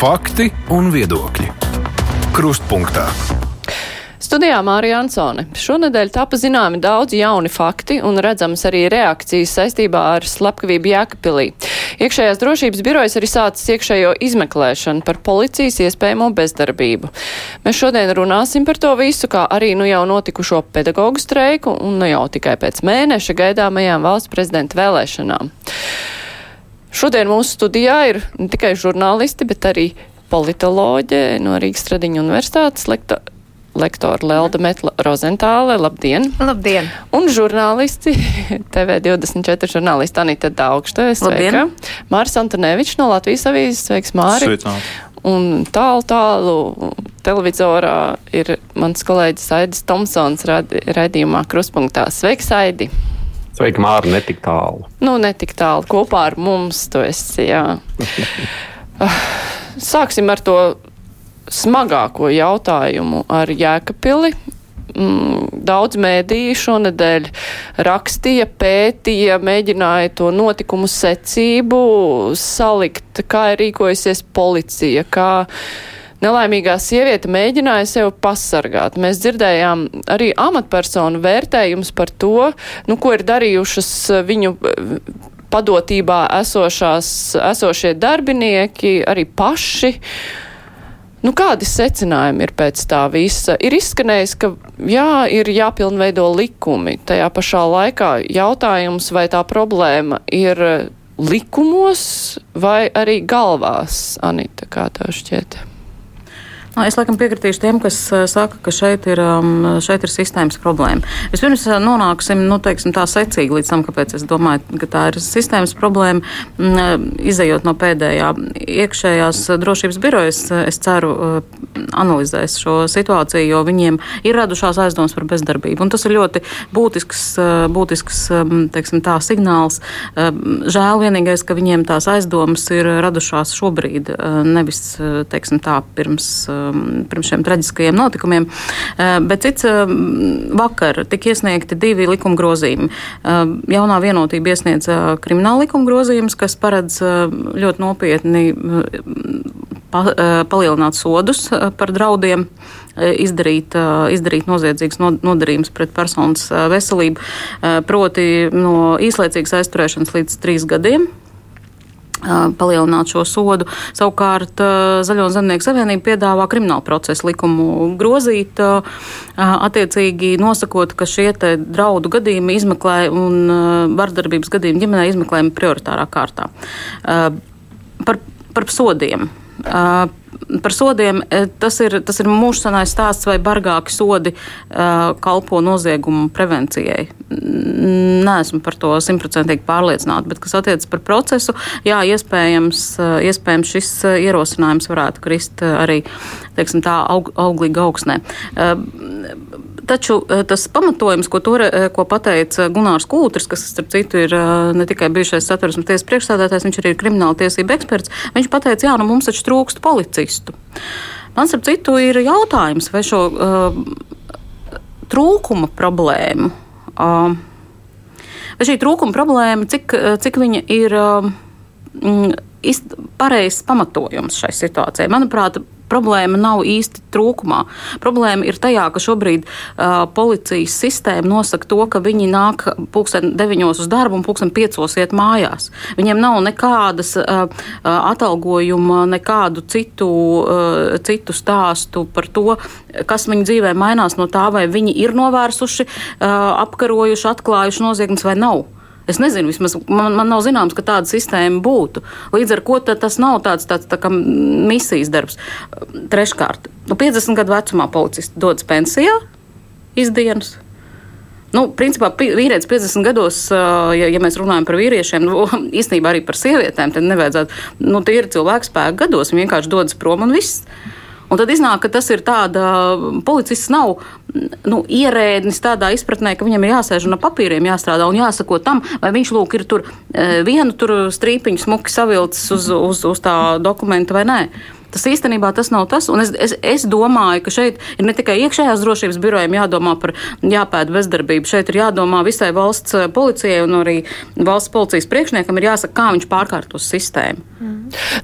Fakti un viedokļi. Krustpunktā. Studijā Mārija Ansone. Šonadēļ tapa zināmi daudz jauni fakti un redzams arī reakcijas saistībā ar slepkavību Jēkabpilī. Iekšējās drošības birojas arī sācis iekšējo izmeklēšanu par policijas iespējamo bezdarbību. Mēs šodien runāsim par to visu, kā arī nu jau notikušo pedagoģu streiku un nu jau tikai pēc mēneša gaidāmajām valsts prezidenta vēlēšanām. Šodien mūsu studijā ir ne tikai žurnālisti, bet arī politoloģe no Rīgas Stradiņa universitātes lektora lektora Lelda Metla Rozentāle. Labdien! Labdien! Un žurnālisti, TV24 žurnālisti Anita Daugšte, sveika! Māris Antonevičs no Latvijas avīzes, sveiks Māri! Sveicināt! Un tālu, tālu televizorā ir mans kolēģis Aidis Tomsons raidījumā Kruspunktā. Sveiks, Aidi! Sveiki, Māri, netik tālu. Nu, netik tālu. Kopā ar mums tu esi, jā. Sāksim ar to smagāko jautājumu ar Jēkabili. Mm, daudz mēdīju šonadēļ rakstīja, pētīja, mēģināja to notikumu secību salikt, kā ir rīkojusies policija, kā nelaimīgā sieviete mēģināja sevi pasargāt. Mēs dzirdējām arī amatpersonu vērtējums par to, nu, ko ir darījušas viņu padotībā esošās, esošie darbinieki, arī paši. Nu, kādi secinājumi ir pēc tā visa? Ir izskanējis, ka jā, ir jāpilnveido likumi. Tajā pašā laikā jautājums, vai tā problēma ir likumos vai arī galvās, Anita, kā tev šķiet? Nu, es laikam piekritīšu tiem, kas saka, ka šeit ir, šeit ir sistēmas problēma. Vispirms nonāksim nu, teiksim, tā secīgi līdz tam, kāpēc es domāju, ka tā ir sistēmas problēma. Izejot no pēdējā iekšējās drošības birojas, es ceru, analizēs šo situāciju, jo viņiem ir radušās aizdomas par bezdarbību. Un tas ir ļoti būtisks, būtisks teiksim, tā, signāls. Žēl vienīgais, ka viņiem tās aizdomas ir radušās šobrīd, nevis teiksim, tā, pirms Um, pirms šiem traģiskajiem notikumiem. Uh, bet cits um, vakar tika iesniegti divi likuma grozījumi. Um, jaunā vienotība iesniedza krimināla likuma grozījumus, kas paredz ļoti nopietni pa, palielināt sodus par draudiem izdarīt, izdarīt noziedzīgas nodarījumus pret personas veselību, proti no īslaicīgas aizturēšanas līdz trīs gadiem palielināt šo sodu. Savukārt Zaļo Zemnieku savienība piedāvā kriminālu procesu likumu grozīt, attiecīgi nosakot, ka šie draudu gadījumi izmeklē un vardarbības gadījumi ģimenē izmeklējumi prioritārā kārtā. Par, par sodiem. Par sodiem tas ir, tas ir mūžsanais stāsts, vai bargāki sodi uh, kalpo noziegumu prevencijai. Nē, par to simtprocentīgi pārliecināta, bet kas attiecas par procesu, jā, iespējams, iespējams šis ierosinājums varētu krist arī teiksim, tā aug, auglīgi augsnē. Uh, Taču tas pamatojums, ko, to, ko pateica Gunārs Kūtris, kas, starp citu, ir ne tikai bijušais satversmes tiesas priekšstādātājs, viņš arī ir krimināla tiesība eksperts, viņš pateica, jā, nu mums taču trūkst policistu. Man, starp citu, ir jautājums, vai šo uh, trūkuma problēmu, uh, vai šī trūkuma problēma, cik, cik viņa ir uh, pareizs pamatojums šai situācijai. Manuprāt, problēma nav īsti trūkumā. Problēma ir tajā, ka šobrīd uh, policijas sistēma nosaka to, ka viņi nāk pulksten deviņos uz darbu un pulksten piecos iet mājās. Viņiem nav nekādas uh, atalgojuma, nekādu citu, uh, citu stāstu par to, kas viņu dzīvē mainās no tā, vai viņi ir novērsuši, uh, apkarojuši, atklājuši noziegumus vai nav. Es nezinu, vismaz man, man nav zināms, ka tāda sistēma būtu. Līdz ar to tas nav tāds, tāds tā kā misijas darbs. Treškārt, nu, 50 gadu vecumā policists dodas pensijā izdienas. Nu, principā vīrietis 50 gados, ja, ja mēs runājam par vīriešiem, nu, īstenībā arī par sievietēm, tad nevajadzētu. Nu, tie ir cilvēku spēku gados, viņi vienkārši dodas prom un viss. Un tad iznāk, ka tas ir tāda, policists nav nu, ierēdnis tādā izpratnē, ka viņam ir jāsēž un ar papīriem jāstrādā un jāsako tam, vai viņš lūk ir tur e, vienu tur strīpiņu smuki savilcis uz, uz, uz tā dokumenta vai nē. Tas īstenībā tas nav tas. Es, es, es domāju, ka šeit ir ne tikai iekšējās drošības birojiem jādomā par jāpēta bezdarbību. Šeit ir jādomā visai valsts policijai un arī valsts policijas priekšniekam ir jāsaka, kā viņš pārkārtos sistēmu. Mm.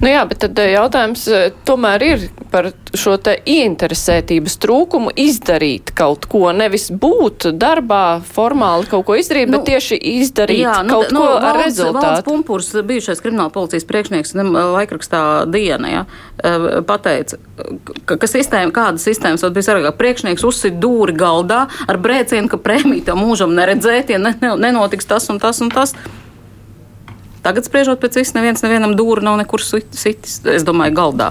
Nu jā, bet tad jautājums tomēr ir par šo te ieinteresētības trūkumu izdarīt kaut ko, nevis būt darbā formāli kaut ko izdarīt, nu, bet tieši izdarīt jā, nu, kaut nu, ko valds, ar rezultātu. Valds Pumpurs, bijušais krimināla policijas priekšnieks, laikrakstā Diena, ja, pateica, ka, ka sistēma, kāda sistēmas vēl bija sargāk. Priekšnieks uzsit dūri galdā ar brēcienu, ka prēmiju tam mūžam neredzēt, ja ne, ne, nenotiks tas un tas un tas. Tagad, spriežot pēc visu, neviens nevienam dūri nav nekur sitis, es domāju, galdā.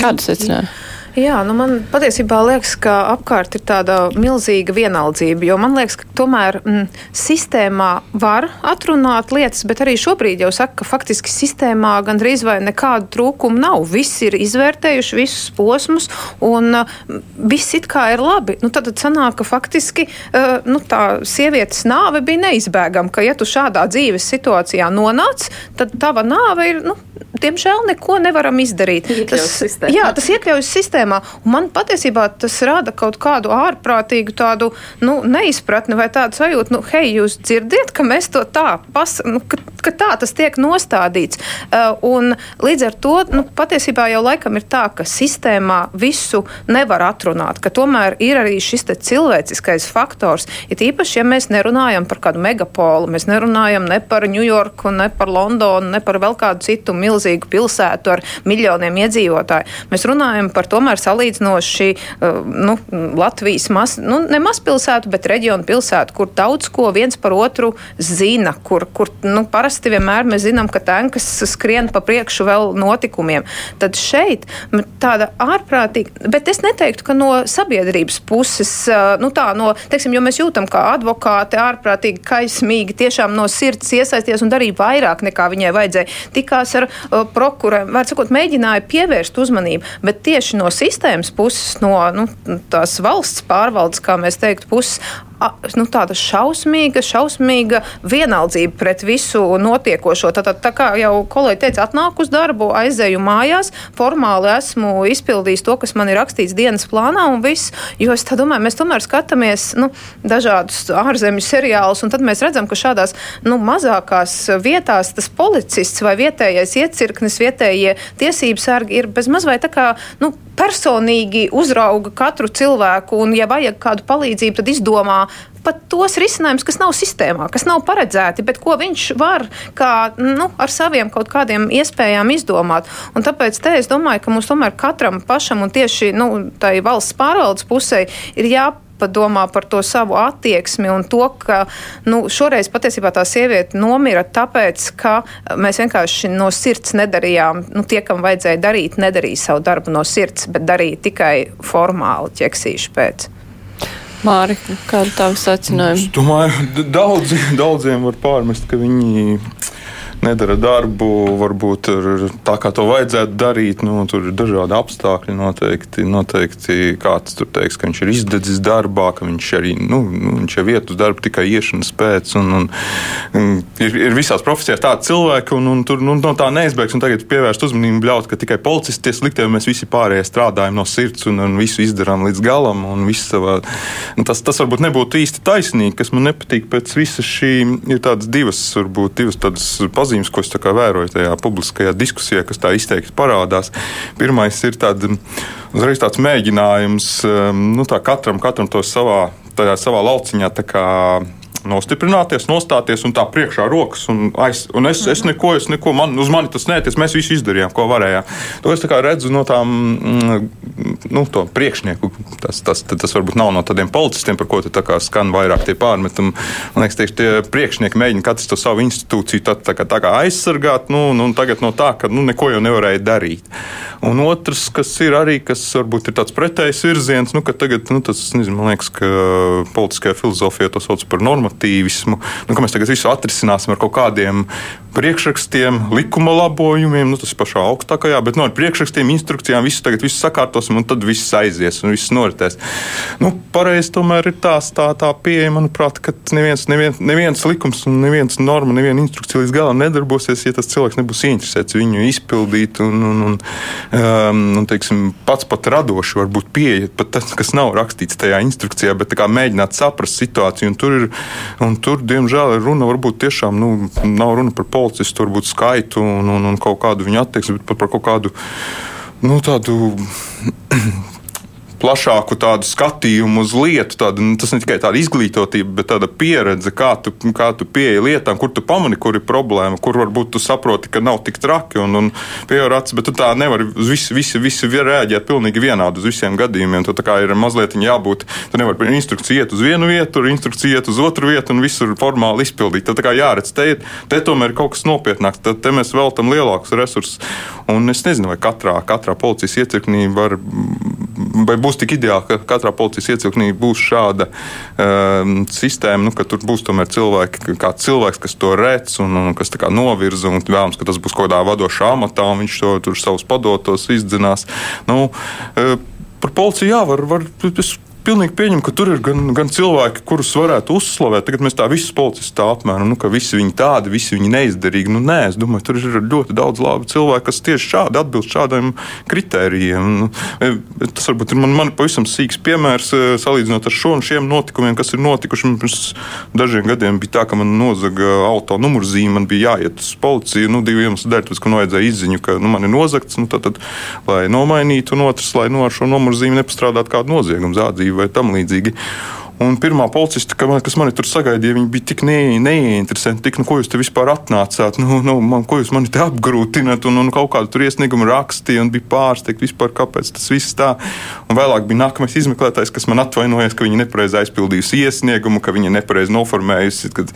Kādu secinājumu? Jā, nu man patiesībā liekas, ka apkārt ir tāda milzīga vienaldzība. Jo man liekas, ka tomēr mm, sistēmā var atrunāt lietas, bet arī šobrīd jau saka, ka faktiski sistēmā gandrīz vai nekādu trūkumu nav. Visi ir izvērtējuši visus posmus, un uh, viss it kā ir labi. Nu, tad sanāk, ka faktiski uh, nu, tā sievietes nāve bija neizbēgama. Ka, ja tu šādā dzīves situācijā nonāc, tad tava nāve ir, nu, diemžēl, neko nevaram izdarīt. Tas, jā, tas iekļaujas sistēmā sistēmā. Un man patiesībā tas rada kaut kādu ārprātīgu tādu nu, neizpratni vai tādu sajūtu, nu, hei, jūs dzirdiet, ka mēs to tā, pas, nu, ka, ka tā tas tiek nostādīts. Uh, un līdz ar to nu, patiesībā jau laikam ir tā, ka sistēmā visu nevar atrunāt, ka tomēr ir arī šis cilvēciskais faktors. It īpaši, ja mēs nerunājam par kādu megapolu, mēs nerunājam ne par Ņujorku, ne par Londonu, ne par vēl kādu citu milzīgu pilsētu ar miljoniem iedzīvotāju. Mēs runājam par tomēr tomēr salīdzinoši uh, nu, Latvijas maz, nu, ne mazpilsētu, bet reģionu pilsētu, kur daudz ko viens par otru zina, kur, kur nu, parasti vienmēr mēs zinām, ka tankas skrien pa priekšu vēl notikumiem. Tad šeit tāda ārprātīga, bet es neteiktu, ka no sabiedrības puses, uh, nu tā, no, teiksim, jo mēs jūtam, kā advokāti ārprātīgi, kaismīgi, tiešām no sirds iesaisties un darīja vairāk nekā viņai vajadzēja. Tikās ar uh, prokuroriem, var sakot, mēģināja pievērst uzmanību, bet tieši no sistēmas puses, no nu, tās valsts pārvaldes, kā mēs teiktu, puses nu, tāda šausmīga, šausmīga vienaldzība pret visu notiekošo. Tad, tā kā jau kolēģi teica, atnāku uz darbu, aizēju mājās, formāli esmu izpildījis to, kas man ir rakstīts dienas plānā, un viss. Jo es domāju, mēs tomēr skatāmies nu, dažādus ārzemju seriālus, un tad mēs redzam, ka šādās nu, mazākās vietās tas policists vai vietējais iecirknis, vietējie tiesības sargi ir bezmaz vai tā kā nu, personīgi uzrauga katru cilvēku, un, ja vajag kādu palīdzību, tad izdomā pat tos risinājumus, kas nav sistēmā, kas nav paredzēti, bet ko viņš var kā, nu, ar saviem kaut kādiem iespējām izdomāt. Un tāpēc te es domāju, ka mums tomēr katram pašam un tieši nu, tai valsts pārvaldes pusē ir jāpārāk padomā par to savu attieksmi un to, ka nu, šoreiz patiesībā tā sieviete nomira tāpēc, ka mēs vienkārši no sirds nedarījām, nu, tie, kam vajadzēja darīt, nedarīja savu darbu no sirds, bet darīja tikai formāli ķeksīšu pēc. Māri, kāda tava secinājuma? Es domāju, daudzi, daudziem var pārmest, ka viņi nedara darbu, varbūt tā, kā to vajadzētu darīt. Nu, tur ir dažādi apstākļi. Noteikti, noteikti kāds tur teiks, ka viņš ir izdedzis darbā, ka viņš arī nu, nu viņš ir vietu darbu tikai iešanas pēc. Un, un, un, ir, ir visās profesijās tādi cilvēki, un, un tur nu, no tā neizbēgs. Tagad pievērst uzmanību bļaut, ka tikai policisti ir slikti, jo mēs visi pārējie strādājam no sirds un, un visu izdarām līdz galam. Savā, nu, tas, tas varbūt nebūtu īsti taisnīgi, kas man nepatīk pēc visas šī ir tādas divas, varbūt divas tādas pazīmes pazīmes, ko es vēroju tajā publiskajā diskusijā, kas tā izteikti parādās. Pirmais ir tād, tāds mēģinājums um, nu, tā katram, katram to savā, savā lauciņā nostiprināties, nostāties un tā priekšā rokas. Un, aiz, un es, es neko, es neko man, uz mani tas nēties, mēs visi izdarījām, ko varējām. To es redzu no tām mm, nu, priekšnieku. Tas, tas, tas varbūt nav no tādiem policistiem, par ko te skan vairāk tie pārmetumi. Man liekas, tieši tie priekšnieki mēģina katrs to savu institūciju tā, tā, kā, tā kā aizsargāt, nu, nu, tagad no tā, ka nu, neko jau nevarēja darīt. Un otrs, kas ir arī, kas varbūt ir tāds pretējs virziens, nu, ka tagad, nu, tas, nezinu, man liekas, ka politiskajā filozofijā to sauc par normatīvu normatīvismu, nu, mēs tagad visu atrisināsim ar kaut kādiem priekšrakstiem, likuma labojumiem, nu, tas pašā augstākajā, bet nu, priekšrakstiem, instrukcijām, visu tagad visu sakārtosim, un tad viss aizies un viss noritēs. Nu, pareizi tomēr ir tās, tā, tā pieeja, manuprāt, ka neviens, neviens, neviens likums un neviens norma, neviena instrukcija līdz galam nedarbosies, ja tas cilvēks nebūs interesēts viņu izpildīt un, un, un, um, un teiksim, pats pat radoši varbūt pieeja pat tas, kas nav rakstīts tajā instrukcijā, bet mēģināt saprast situāciju. Tur ir Un tur, diemžēl, ir runa varbūt tiešām nu, nav runa par policistu, skaitu un, un, un kaut kādu viņa attieksmi, bet par, par kaut kādu nu, tādu plašāku tādu skatījumu uz lietu. Tādu, nu, tas ne tikai tāda izglītotība, bet tāda pieredze, kā tu, kā tu pieeji lietām, kur tu pamani, kur ir problēma, kur varbūt tu saproti, ka nav tik traki un, un pieejams, bet tu tā nevari uz visu, visu, visu rēģēt pilnīgi vienādi uz visiem gadījumiem. Tu kā ir mazliet jābūt, tu nevari instrukciju iet uz vienu vietu, instrukciju iet uz otru vietu un visur formāli izpildīt. Tad kā jāredz, te, te tomēr ir kaut kas nopietnāks, tad te mēs veltam lielākus resursus. Un es nezinu, vai katrā, katrā policijas iecirknī var, vai būs tik ideāli, ka katrā policijas iecirknī būs šāda um, sistēma, nu, ka tur būs tomēr cilvēki, kāds cilvēks, kas to redz un, un kas novirza, un vēlams, ka tas būs kaut kādā vadošā amatā, un viņš to tur savus padotos izdzinās. Nu, uh, Par policiju jā, var, var, es pilnīgi pieņemu, ka tur ir gan, gan cilvēki, kurus varētu uzslavēt. Tagad mēs tā visus policistus tā apmēram, nu, ka visi viņi tādi, visi viņi neizdarīgi. Nu, nē, es domāju, tur ir ļoti daudz labu cilvēku, kas tieši šādi atbilst šādiem kritērijiem. Nu, e, tas varbūt ir man, man pavisam sīks piemērs, e, salīdzinot ar šo un šiem notikumiem, kas ir notikuši. Pirms dažiem gadiem bija tā, ka man nozaga auto numurzīme, man bija jāiet uz policiju, nu, divu iemeslu dēļ, tāpēc, ka man vajadzēja izziņu, ka nu, man ir nozagts, nu, tad, tad, lai nomainītu, un otrs, lai nu, ar šo numurzīmi nepastrādātu kādu noziegumu zādzību vai tam līdzīgi. Un pirmā policista, kas mani tur sagaidīja, bija tik ne, neinteresanti, tik, nu, ko jūs te vispār atnācāt, nu, nu, man, ko jūs mani te apgrūtināt, un, un kaut kādu tur iesniegumu rakstīja, un bija pārsteigts vispār, kāpēc tas viss tā. Un vēlāk bija nākamais izmeklētājs, kas man atvainojās, ka viņa nepareizi aizpildījusi iesniegumu, ka viņa nepareizi noformējusi, ka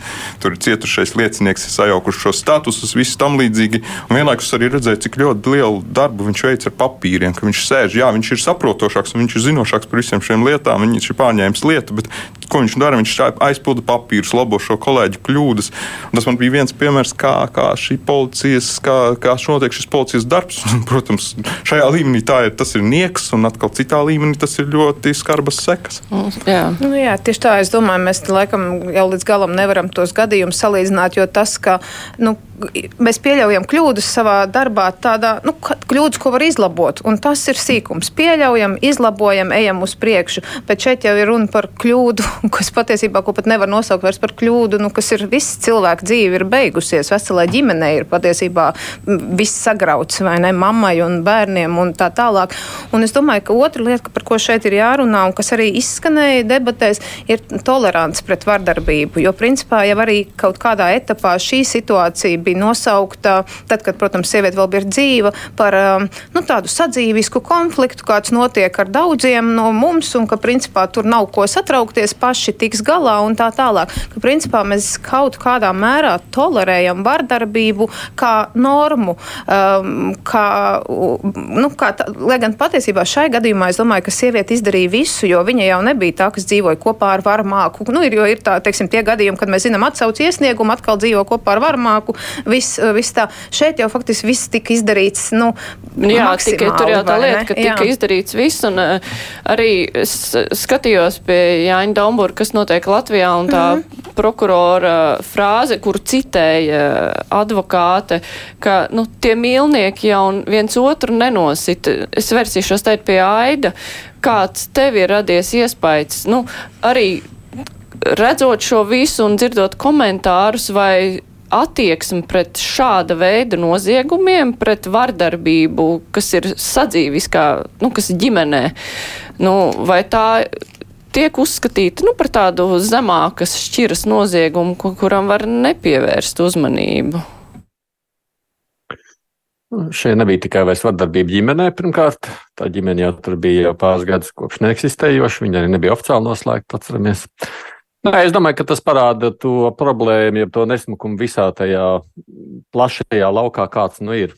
tur ir cietušais liecinieks, sajaukuši šo statusus, visu tam līdzīgi. Un vienlaikus arī redzēju, cik ļoti lielu darbu viņš veic ar papīriem, ka viņš sēž, jā, viņš ir saprotošāks un viņš ir zinošāks par visiem šiem lietām, viņš ir pārņēmis lietu. Bet ko viņš dara? Viņš aizpilda papīrus, labo šo kolēģu kļūdas. Un tas man bija viens piemērs, kā, kā šī policijas, kā, kā notiek šis policijas darbs. Protams, šajā līmenī tā ir, tas ir nieks, un atkal citā līmenī tas ir ļoti skarbas sekas. Jā. Nu, jā, tieši tā, es domāju, mēs laikam jau līdz galam nevaram tos gadījumus salīdzināt, jo tas, ka nu, mēs pieļaujam kļūdas savā darbā, tādā nu, kļūdas, ko var izlabot, un tas ir sīkums. Pieļaujam, izlabojam, ejam uz priekšu, bet šeit jau ir runa par kļūdu kļūdu, kas patiesībā ko pat nevar nosaukt vairs par kļūdu, nu, kas ir viss cilvēka dzīve ir beigusies, veselai ģimenei ir patiesībā viss sagrauts, vai ne, mammai un bērniem un tā tālāk. Un es domāju, ka otra lieta, par ko šeit ir jārunā un kas arī izskanēja debatēs, ir tolerants pret vardarbību, jo principā jau arī kaut kādā etapā šī situācija bija nosaukta, tad, kad, protams, sieviete vēl bija dzīva, par um, nu, tādu sadzīvisku konfliktu, kāds notiek ar daudziem no mums, un ka principā tur nav ko satraukt atsaukties, paši tiks galā un tā tālāk. Ka, principā mēs kaut kādā mērā tolerējam vardarbību kā normu. Um, kā, nu, kā tā, lai gan patiesībā šai gadījumā es domāju, ka sieviete izdarīja visu, jo viņa jau nebija tā, kas dzīvoja kopā ar varmāku. Nu, ir, jo ir tā, teiksim, tie gadījumi, kad mēs zinām atsauc iesniegumu, atkal dzīvo kopā ar varmāku. Viss, viss tā. Šeit jau faktiski viss tika izdarīts. Nu, Jā, tikai tur jau tā lieta, ka tika Jā. izdarīts viss, un uh, arī es skatījos pie Jāņa Dombura, kas notiek Latvijā, un tā mm -hmm. prokurora frāze, kuru citēja advokāte, ka nu, tie mīlnieki jau viens otru nenosita. Es versīšos teikt pie Aida, kāds tev ir radies iespējas, nu, arī redzot šo visu un dzirdot komentārus, vai attieksme pret šāda veida noziegumiem, pret vardarbību, kas ir sadzīviskā, nu, kas ir ģimenē, nu, vai tā tiek uzskatīta nu, par tādu zemākas šķiras noziegumu, kuram var nepievērst uzmanību. Šie nebija tikai vairs vardarbība ģimenē. Pirmkārt, tā ģimene jau tur bija jau pāris gadus kopš neeksistējoša. Viņa arī nebija oficiāli noslēgta, atceramies. Nē, es domāju, ka tas parāda to problēmu, ja to nesmukumu visā tajā plašajā laukā, kāds nu ir.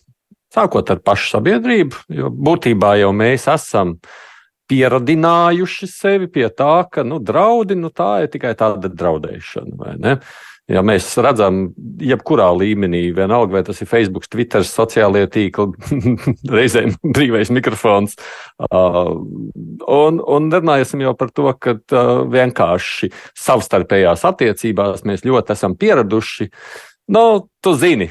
Sākot ar pašu sabiedrību, jo būtībā jau mēs esam uh, pieradinājuši sevi pie tā, ka nu, draudi nu, tā ir tikai tāda draudēšana. Ja mēs redzam, jebkurā līmenī, vienalga vai tas ir Facebook, Twitter, sociālie tīkli, reizēm brīvais mikrofons. Uh, un, un runāsim jau par to, ka uh, vienkārši savstarpējās attiecībās mēs ļoti esam pieraduši. Nu, tu zini,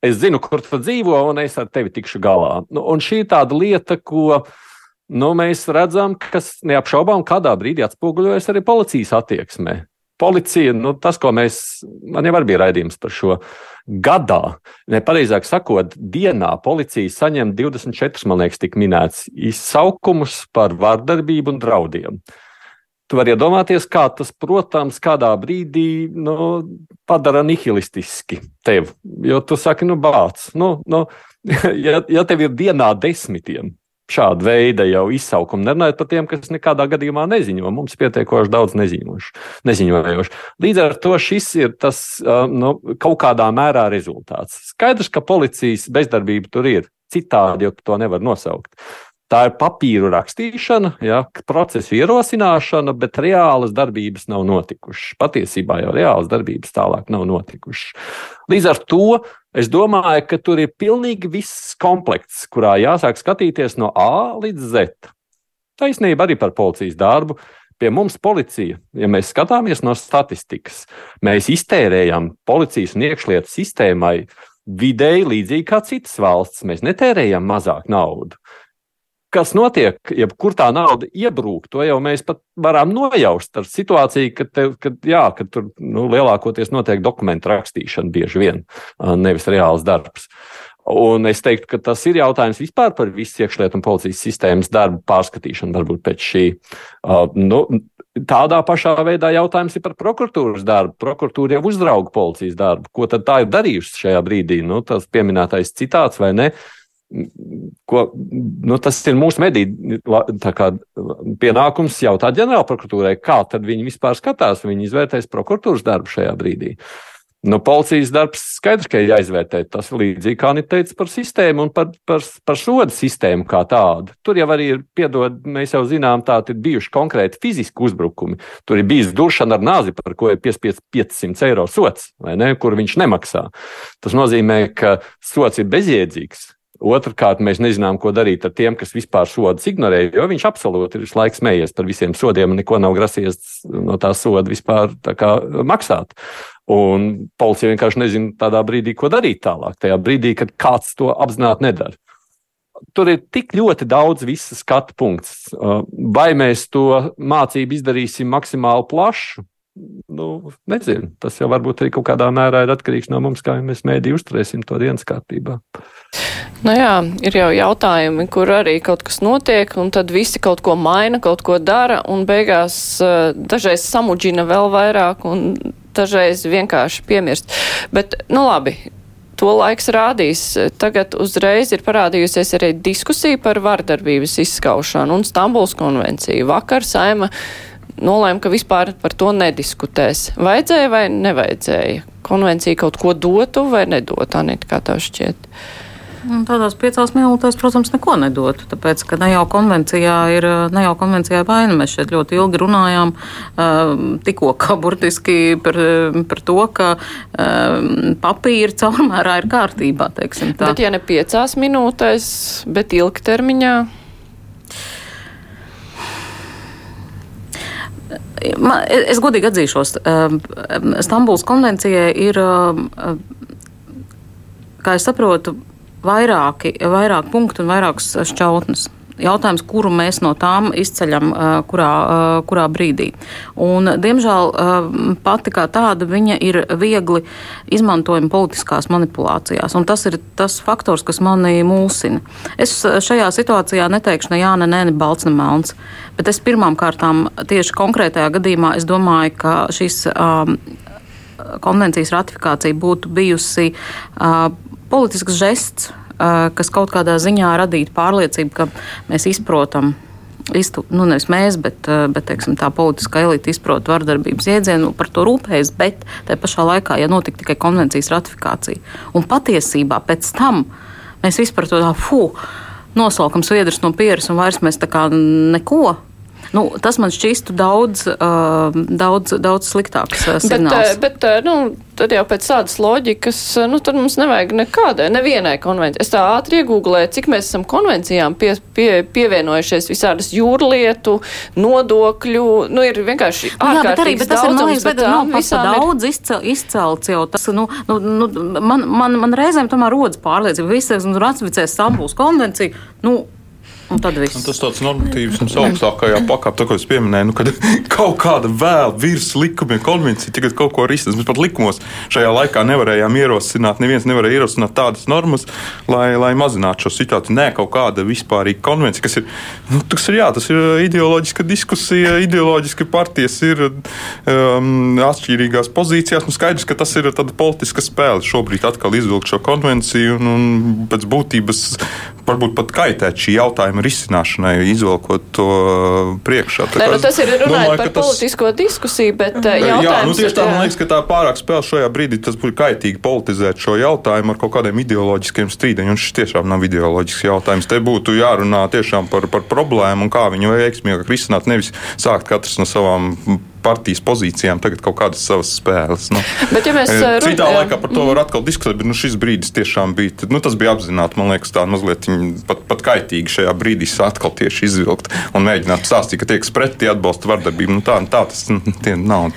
es zinu, kur tu dzīvo, un es ar tevi tikšu galā. Nu, un šī ir tāda lieta, ko uh, nu, mēs redzam, kas neapšaubām kādā brīdī atspoguļojas arī policijas attieksmē. policija, nu, tas, ko mēs, man jau bija raidījums par šo gadā, nepareizāk sakot, dienā policija saņem 24, man liekas, tik minēts izsaukumus par vardarbību un draudiem. Tu vari iedomāties, kā tas, protams, kādā brīdī nu, padara nihilistiski tevi. Jo tu saki, nu, bāc, nu, nu, ja, ja tev ir dienā desmitiem šāda veida jau izsaukumi, nerunājot par tiem, kas nekādā gadījumā neziņo. Mums pietiekoši daudz neziņojošu. Līdz ar to šis ir tas nu, kaut kādā mērā rezultāts. Skaidrs, ka policijas bezdarbība tur ir. Citādi jau to nevar nosaukt. Tā ir papīru rakstīšana, ja, procesu ierosināšana, bet reālas darbības nav notikušas. Patiesībā jau reālas darbības tālāk nav notikušas. Līdz ar to es domāju, ka tur ir pilnīgi viss komplekts, kurā jāsāk skatīties no A līdz Z. Taisnība arī par policijas darbu. Pie mums policija, ja mēs skatāmies no statistikas, mēs iztērējam policijas un iekšlietu sistēmai vidēji līdzīgi kā citas valsts. Mēs netērējam mazāk naudu kas notiek, jebkur tā nauda iebrūk, to jau mēs pat varam nojaust ar situāciju, ka, te, kad, jā, ka tur nu, lielākoties notiek dokumentu rakstīšana bieži vien, nevis reāls darbs. Un es teiktu, ka tas ir jautājums vispār par visu iekšlietu un policijas sistēmas darbu pārskatīšanu, varbūt pēc šī. Nu, tādā pašā veidā jautājums ir par prokuratūras darbu. Prokuratūra jau uzrauga policijas darbu. Ko tad tā ir darījusi šajā brīdī? Nu, tas pieminētais citāts vai ne? Uh, Ko, nu, tas ir mūsu mediju pienākums jautāt ģenerālprokuratūrai, kā viņi vispār skatās, viņi izvērtēs prokuratūras darbu šajā brīdī. Nu, policijas darbs skaidrs, ka ir jāizvērtē. Tas līdzīgi kā Anita teica par sistēmu un par, par, par sodu sistēmu kā tādu. Tur jau arī ir, piedod, mēs jau zinām, tādi ir bijuši konkrēti fiziski uzbrukumi. Tur ir bijis duršana ar nāzi, par ko ir piespiests 500 eiro sots, ne, kur viņš nemaksā. Tas nozīmē, ka sots ir bezjēdzīgs. Otrakārt, mēs nezinām, ko darīt ar tiem, kas vispār sodus ignorē, jo viņš absolūti ir laiks smējies par visiem sodiem un neko nav grasies no tā soda vispār kā, maksāt. Un policija vienkārši nezina tādā brīdī, ko darīt tālāk. Tajā brīdī, kad kāds to apzināti nedara. Tur ir tik ļoti daudz visas skatu punkts. Vai mēs to mācību izdarīsim maksimāli plašu? Nu, nezinu. Tas jau varbūt arī kaut kādā mērā ir atkarīgs no mums, kā mēs mēdī uzturēsim to dienas kārtībā. Nu jā, ir jau jautājumi, kur arī kaut kas notiek, un tad visi kaut ko maina, kaut ko dara, un beigās uh, dažreiz samudžina vēl vairāk, un dažreiz vienkārši piemirst. Bet, nu labi, to laiks rādīs. Tagad uzreiz ir parādījusies arī diskusija par vardarbības izskaušanu un Stambuls konvenciju. Vakar saima nolēma, ka vispār par to nediskutēs. Vajadzēja vai nevajadzēja? Konvencija kaut ko dotu vai nedotu, Anita, kā tev šķiet? Tādās piecās minūtēs, protams, neko nedotu. Tāpēc, ka ne jau konvencijā ir ne jau konvencijā vaina. Mēs šeit ļoti ilgi runājām tikko kā burtiski par, par to, ka papīra caurmērā ir kārtībā. Bet ja ne piecās minūtēs, bet ilgtermiņā. Man, es godīgi atzīšos, Stambuls konvencijai ir, kā es saprotu, vairāki, vairāk punktu un vairākas šķautnes. Jautājums, kuru mēs no tām izceļam, kurā, kurā brīdī. Un, diemžēl pati kā tāda viņa ir viegli izmantojama politiskās manipulācijās. Tas ir tas faktors, kas mani mulsina. Es šajā situācijā neteikšu ne jā, ne nē, ne balts, ne melns. Bet es pirmām kārtām tieši konkrētajā gadījumā domāju, ka šis um, konvencijas ratifikācija būtu bijusi uh, politisks žests, kas kaut kādā ziņā radītu pārliecību, ka mēs izprotam. Iztu, nu, nevis mēs, bet, bet teiksim, tā politiskā elite izprot vardarbības jēdzienu, par to rūpējas, bet tajā pašā laikā, ja notika tikai konvencijas ratifikācija, un patiesībā pēc tam mēs vispār to tā, fuh, nosaukam sviedrus no pieres, un vairs mēs tā kā neko Nu, tas man šķistu daudz, uh, daudz, daudz sliktāks uh, signāls. Bet, bet nu, tad jau pēc tādas loģikas, nu, tad mums nevajag nekādai, nevienai konvencijai. Es tā ātri iegūlēju, cik mēs esam konvencijām pie, pie, pievienojušies visādas jūrlietu, nodokļu, nu, ir vienkārši ārkārtīgi. Jā, bet arī, bet tas ir, man liekas, bet nav pat daudz ir... izcel, izcelts jau. Tas, nu, nu, nu, man, man, man reizēm tomēr rodas pārliecība, visas, un ratificēs Stambuls konvenciju. Nu, Un tad viss. Un tas tāds normatīvs mums augstākajā pakāpē, ko es pieminēju, nu, kad kaut kāda vēl virs likumiem konvencija tagad kaut ko risinās. Mēs pat likumos šajā laikā nevarējām ierosināt, neviens nevarēja ierosināt tādas normas, lai, lai mazinātu šo situāciju. Nē, kaut kāda vispārīga konvencija, kas ir, nu, tas ir, jā, tas ir ideoloģiska diskusija, ideoloģiski partijas ir um, atšķirīgās pozīcijās. Nu, skaidrs, ka tas ir tāda politiska spēle šobrīd atkal izvilkt šo konvenciju un, un pēc būtības varbūt pat kaitēt šī jautājuma risināšanai, izvelkot to priekšā. Tā Nē, nu, tas ir runājot par tas... politisko diskusiju, bet jautājums. Jā, nu tieši tā, man liekas, ka tā pārāk spēle šajā brīdī tas būtu kaitīgi politizēt šo jautājumu ar kaut kādiem ideoloģiskiem strīdiem, un šis tiešām nav ideoloģisks jautājums. Te būtu jārunā tiešām par, par problēmu un kā viņu veiksmīgāk risināt, nevis sākt katrs no savām partijas pozīcijām tagad kaut kādas savas spēles. Nu, bet, ja mēs, eh, citā run... laikā par to var atkal diskutēt, bet nu, šis brīdis tiešām bija, nu, tas bija apzināti, man liekas, tā mazliet pat, pat kaitīgi šajā brīdī atkal tieši izvilkt un mēģināt stāstīt, ka tiek pretī atbalsta vardarbību. Nu, tā, tā tas nu, nav.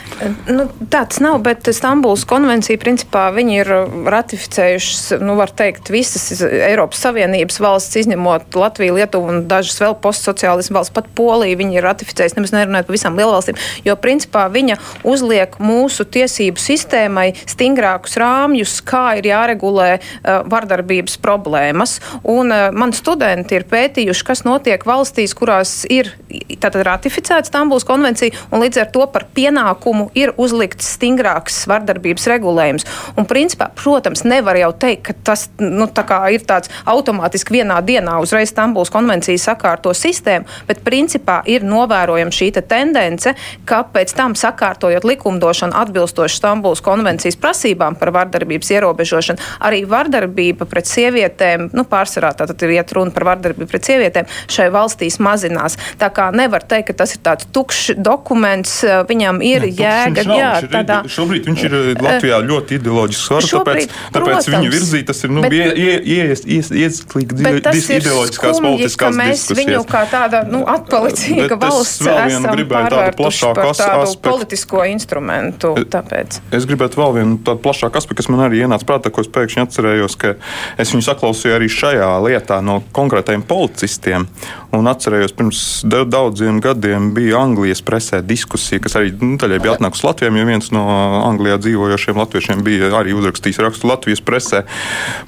Nu, tā tas nav, bet Stambuls konvencija principā viņi ir ratificējušas, nu, var teikt, visas Eiropas Savienības valsts, izņemot Latviju, Lietuvu un dažas vēl postsociālismu valsts, pat Poliju, viņi ir ratificējuši, nemaz nerunājot par visām lielvalstīm, jo principā viņa uzliek mūsu tiesību sistēmai stingrākus rāmjus, kā ir jāregulē uh, vardarbības problēmas. Un uh, man studenti ir pētījuši, kas notiek valstīs, kurās ir tātad ratificēta Stambuls konvencija, un līdz ar to par pienākumu ir uzlikts stingrāks vardarbības regulējums. Un principā, protams, nevar jau teikt, ka tas nu, tā ir tāds automātiski vienā dienā uzreiz Stambuls konvencija sakārto sistēmu, bet principā ir novērojama šī te tendence, ka pēc pēc tam sakārtojot likumdošanu atbilstoši Stambuls konvencijas prasībām par vardarbības ierobežošanu, arī vardarbība pret sievietēm, nu, pārsvarā tātad ir iet runa par vardarbību pret sievietēm, šai valstīs mazinās. Tā kā nevar teikt, ka tas ir tāds tukšs dokuments, viņam ir ne, jēga. Jā, tādā... Šobrīd viņš ir Latvijā ļoti ideoloģisks svars, tāpēc, tāpēc viņu virzīt, tas ir, nu, iesklīgi ideoloģiskās politiskās mēs diskusijas. viņu kā tāda, nu, atpalicīga valsts esam pārvērtuši par tādu tādu aspektu. politisko instrumentu. Tāpēc. Es gribētu vēl vienu tādu plašāku aspektu, kas man arī ienāca prātā, ko es pēkšņi atcerējos, ka es viņu saklausīju arī šajā lietā no konkrētajiem policistiem. Un atcerējos, pirms daudziem gadiem bija Anglijas presē diskusija, kas arī nu, daļai bija atnākusi Latvijam, jo viens no Anglijā dzīvojošiem latviešiem bija arī uzrakstījis rakstu Latvijas presē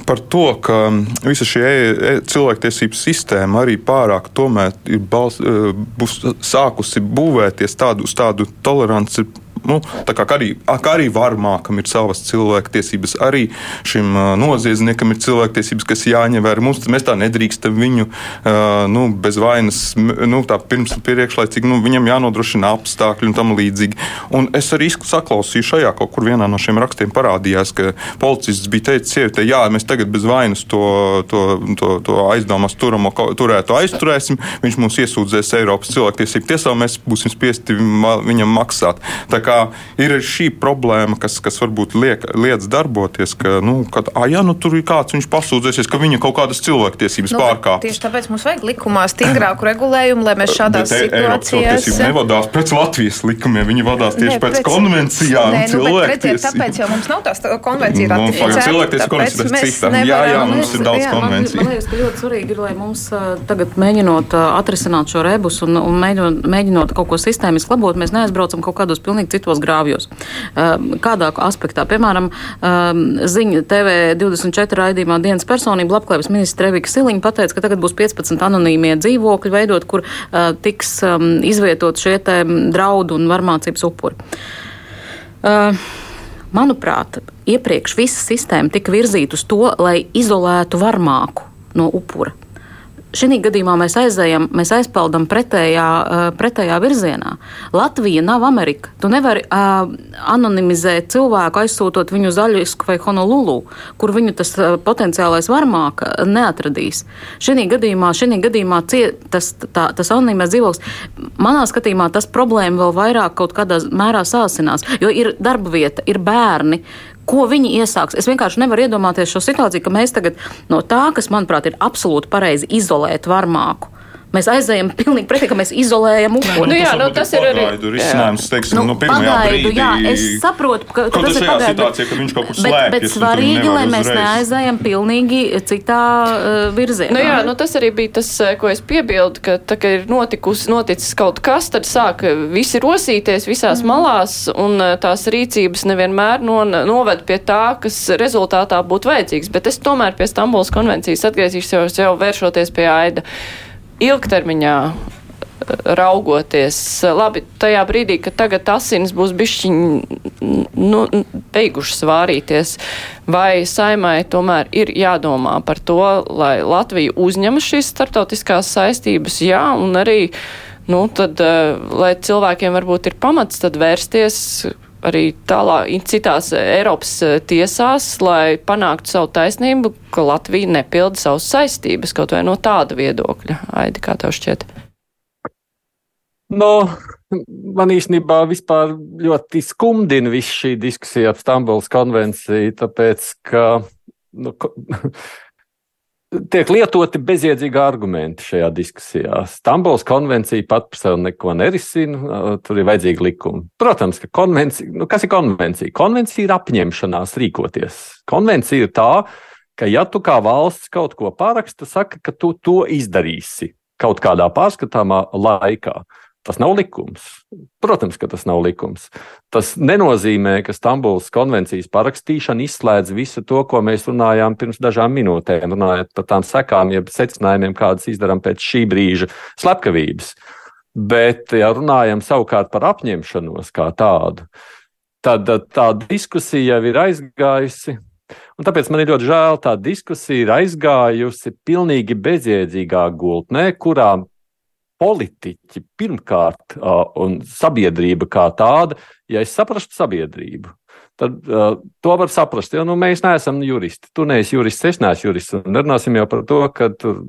par to, ka visa šī e, e, cilvēktiesību sistēma arī pārāk tomēr ir bals, e, būs sākusi būvēties tādu, uz tādu toleranci nu, kā arī, kā arī varmākam ir savas cilvēktiesības, arī šim noziedzniekam ir cilvēktiesības, kas jāņem vērā. Mums mēs tā nedrīkstam viņu nu, bez vainas, nu, tā pirms priekšlaicīgi, nu, viņam jānodrošina apstākļi un tam līdzīgi. Un es arī saklausīju šajā kaut kur vienā no šiem rakstiem parādījās, ka policists bija teicis sievietei, jā, mēs tagad bez vainas to, to, to, to aizdomās turamo turēto aizturēsim, viņš mums iesūdzēs Eiropas cilvēktiesību tiesā, mēs būsim spiesti viņam maksāt. Tā kā ir šī problēma, kas, kas varbūt liek, liedz darboties, ka, nu, kad, ah, ja nu tur ir kāds, viņš pasūdzēsies, ka viņa kaut kādas cilvēktiesības nu, pārkāpj. Tieši tāpēc mums vajag likumā stingrāku regulējumu, lai mēs šādās Bet, situācijās. Eiropas nevadās pēc Latvijas likumiem, viņi vadās tieši ne, pēc, pēc konvencijām. Nē, nu, redziet, tāpēc jau mums nav tās konvencija ratificēta. Cilvēktiesības konvencija ir cita. Jā, jā, mums ir daudz konvenciju. Man liekas, ka ļoti svarīgi ir, lai mums tagad mēģinot atrisināt šo rebus un, un mēģinot, mēģinot kaut ko sistēmiski labot, mēs neaizbraucam kaut kādos pilnīgi citos citos grāvjos. Ehm, kādā aspektā, piemēram, ehm, ziņa TV24 raidījumā dienas personība labklājības ministra Revika Siliņa pateica, ka tagad būs 15 anonīmie dzīvokļi veidot, kur eh, tiks ehm, izvietot šie draudu un varmācības upuri. Manuprāt, iepriekš visa sistēma tika virzīta uz to, lai izolētu varmāku no upura šī gadījumā mēs aizējam, mēs aizpildām pretējā, uh, pretējā virzienā. Latvija nav Amerika. Tu nevari uh, anonimizēt cilvēku, aizsūtot viņu uz Aļisku vai Honolulu, kur viņu tas uh, potenciālais varmāk neatradīs. Šī gadījumā, šī gadījumā cie, tas, tā, tas anonimais dzīvoklis, manā skatījumā, tas problēma vēl vairāk kaut kādā mērā sāsinās, jo ir darba vieta, ir bērni, Ko viņi iesāks? Es vienkārši nevaru iedomāties šo situāciju, ka mēs tagad no tā, kas, manuprāt, ir absolūti pareizi izolēt varmāku, Mēs aizējam pilnīgi pretī, ka mēs izolējam upuri. Nu, jā, nu, tas ir arī risinājums. Teiksim, Nu, nu, pirmajā pagaidu, brīdī, jā, es saprotu, ka, ka tas ir pagaidu. situācijā, ka viņš kaut kur Bet, slēpjas, bet un tu svarīgi, lai mēs neaizējam pilnīgi citā uh, virzienā. Nu, jā, nu, tas arī bija tas, eh, ko es piebildu, ka tā, ka ir notikusi, noticis kaut kas, tad sāk visi rosīties visās mm. malās, un eh, tās rīcības nevienmēr no, noved pie tā, kas rezultātā būtu vajadzīgs. Bet es tomēr pie Stambulas konvencijas atgriezīšos jau vēršoties pie Aida. Ilgtermiņā eh, raugoties, labi, tajā brīdī, kad tagad asins būs bišķiņ, nu, beigušas vārīties, vai saimai tomēr ir jādomā par to, lai Latvija uzņemas šīs starptautiskās saistības, jā, un arī, nu, tad, eh, lai cilvēkiem varbūt ir pamats tad vērsties arī tālāk citās Eiropas eh, tiesās, lai panāktu savu taisnību, ka Latvija nepilda savas saistības, kaut vai no tāda viedokļa. Aidi, kā tev šķiet? No, man īstenībā vispār ļoti skumdina viss šī diskusija ap Stambulas konvenciju, tāpēc, ka nu, tiek lietoti bezjēdzīgi argumenti šajā diskusijā. Stambulas konvencija pat par sevi neko nerisina, tur ir vajadzīgi likumi. Protams, ka konvencija, nu, kas ir konvencija? Konvencija ir apņemšanās rīkoties. Konvencija ir tā, ka ja tu kā valsts kaut ko paraksti, saka, ka tu to izdarīsi kaut kādā pārskatāmā laikā. Tas nav likums. Protams, ka tas nav likums. Tas nenozīmē, ka Stambulas konvencijas parakstīšana izslēdz visu to, ko mēs runājām pirms dažām minūtēm, runājot par tām sekām, jeb secinājumiem, kādas izdarām pēc šī brīža slepkavības. Bet, ja runājam savukārt par apņemšanos kā tādu, tad tā diskusija jau ir aizgājusi. Un tāpēc man ir ļoti žēl, tā diskusija ir aizgājusi pilnīgi bezjēdzīgā gultnē, kurā politiķi pirmkārt un sabiedrība kā tāda, ja es saprastu sabiedrību, tad uh, to var saprast. Jo nu, mēs neesam juristi. Tu neesi jurists, es neesmu jurists. Un nerunāsim jau par to, ka tur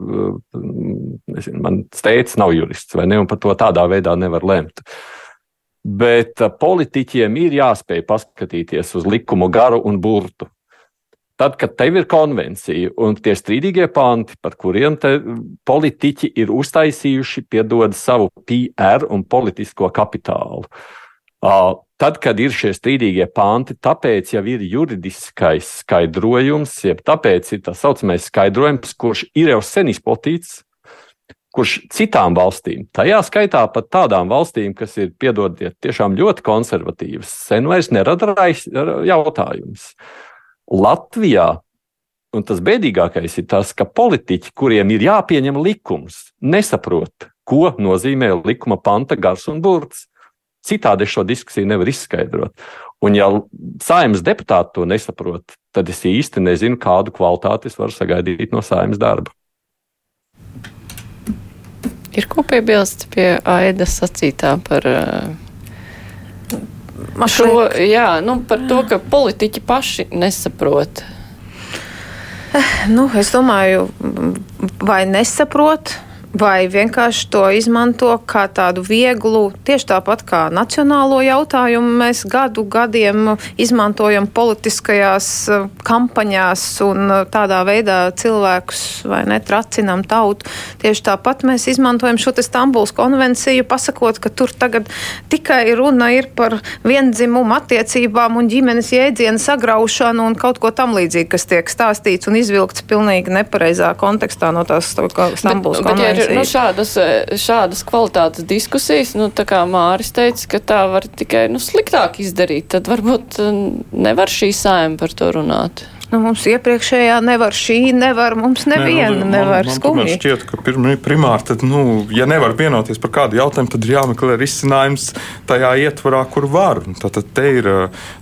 nezinu, man steigts nav jurists, vai ne? Un par to tādā veidā nevar lemt. Bet uh, politiķiem ir jāspēj paskatīties uz likumu garu un burtu. Tad, kad tev ir konvencija un tie strīdīgie panti, par kuriem politiķi ir uztaisījuši, piedod savu PR un politisko kapitālu. Tad, kad ir šie strīdīgie panti, tāpēc jau ir juridiskais skaidrojums, jeb tāpēc ir tā saucamais skaidrojums, kurš ir jau sen izplatīts, kurš citām valstīm, tajā skaitā pat tādām valstīm, kas ir, piedodiet, tiešām ļoti konservatīvas, sen vairs nerada jautājums. Latvijā, un tas bēdīgākais ir tas, ka politiķi, kuriem ir jāpieņem likums, nesaprot, ko nozīmē likuma panta gars un burts. Citādi šo diskusiju nevar izskaidrot. Un, ja saimnes deputāti to nesaprot, tad es īsti nezinu, kādu kvalitāti es varu sagaidīt no saimnes darba. Ir ko piebilst pie Aidas sacītā par uh, šo, jā, nu, par to, ka politiķi paši nesaprot. Nu, es domāju, vai nesaprot, vai vienkārši to izmanto kā tādu vieglu, tieši tāpat kā nacionālo jautājumu mēs gadu gadiem izmantojam politiskajās eh, kampaņās un eh, tādā veidā cilvēkus vai ne tracinam tautu. Tieši tāpat mēs izmantojam šo Stambuls konvenciju, pasakot, ka tur tagad tikai runa ir par viendzimumu attiecībām un ģimenes jēdzienu sagraušanu un kaut ko tam līdzīgi, kas tiek stāstīts un izvilkts pilnīgi nepareizā kontekstā no tās Stambuls bet, konvencijas. Bet, ja ir, nu, šādas, šādas kvalitātes diskusijas, nu, tā kā Māris teica, ka tā var tikai nu, sliktāk izdarīt, tad varbūt nevar šī saima par to runāt. Nu, mums iepriekšējā nevar šī, nevar, mums neviena Nē, nu, nevar skumji. Man šķiet, ka pirmi, primāri, tad, nu, ja nevar vienoties par kādu jautājumu, tad ir jāmeklē risinājums tajā ietvarā, kur var. Tad te ir,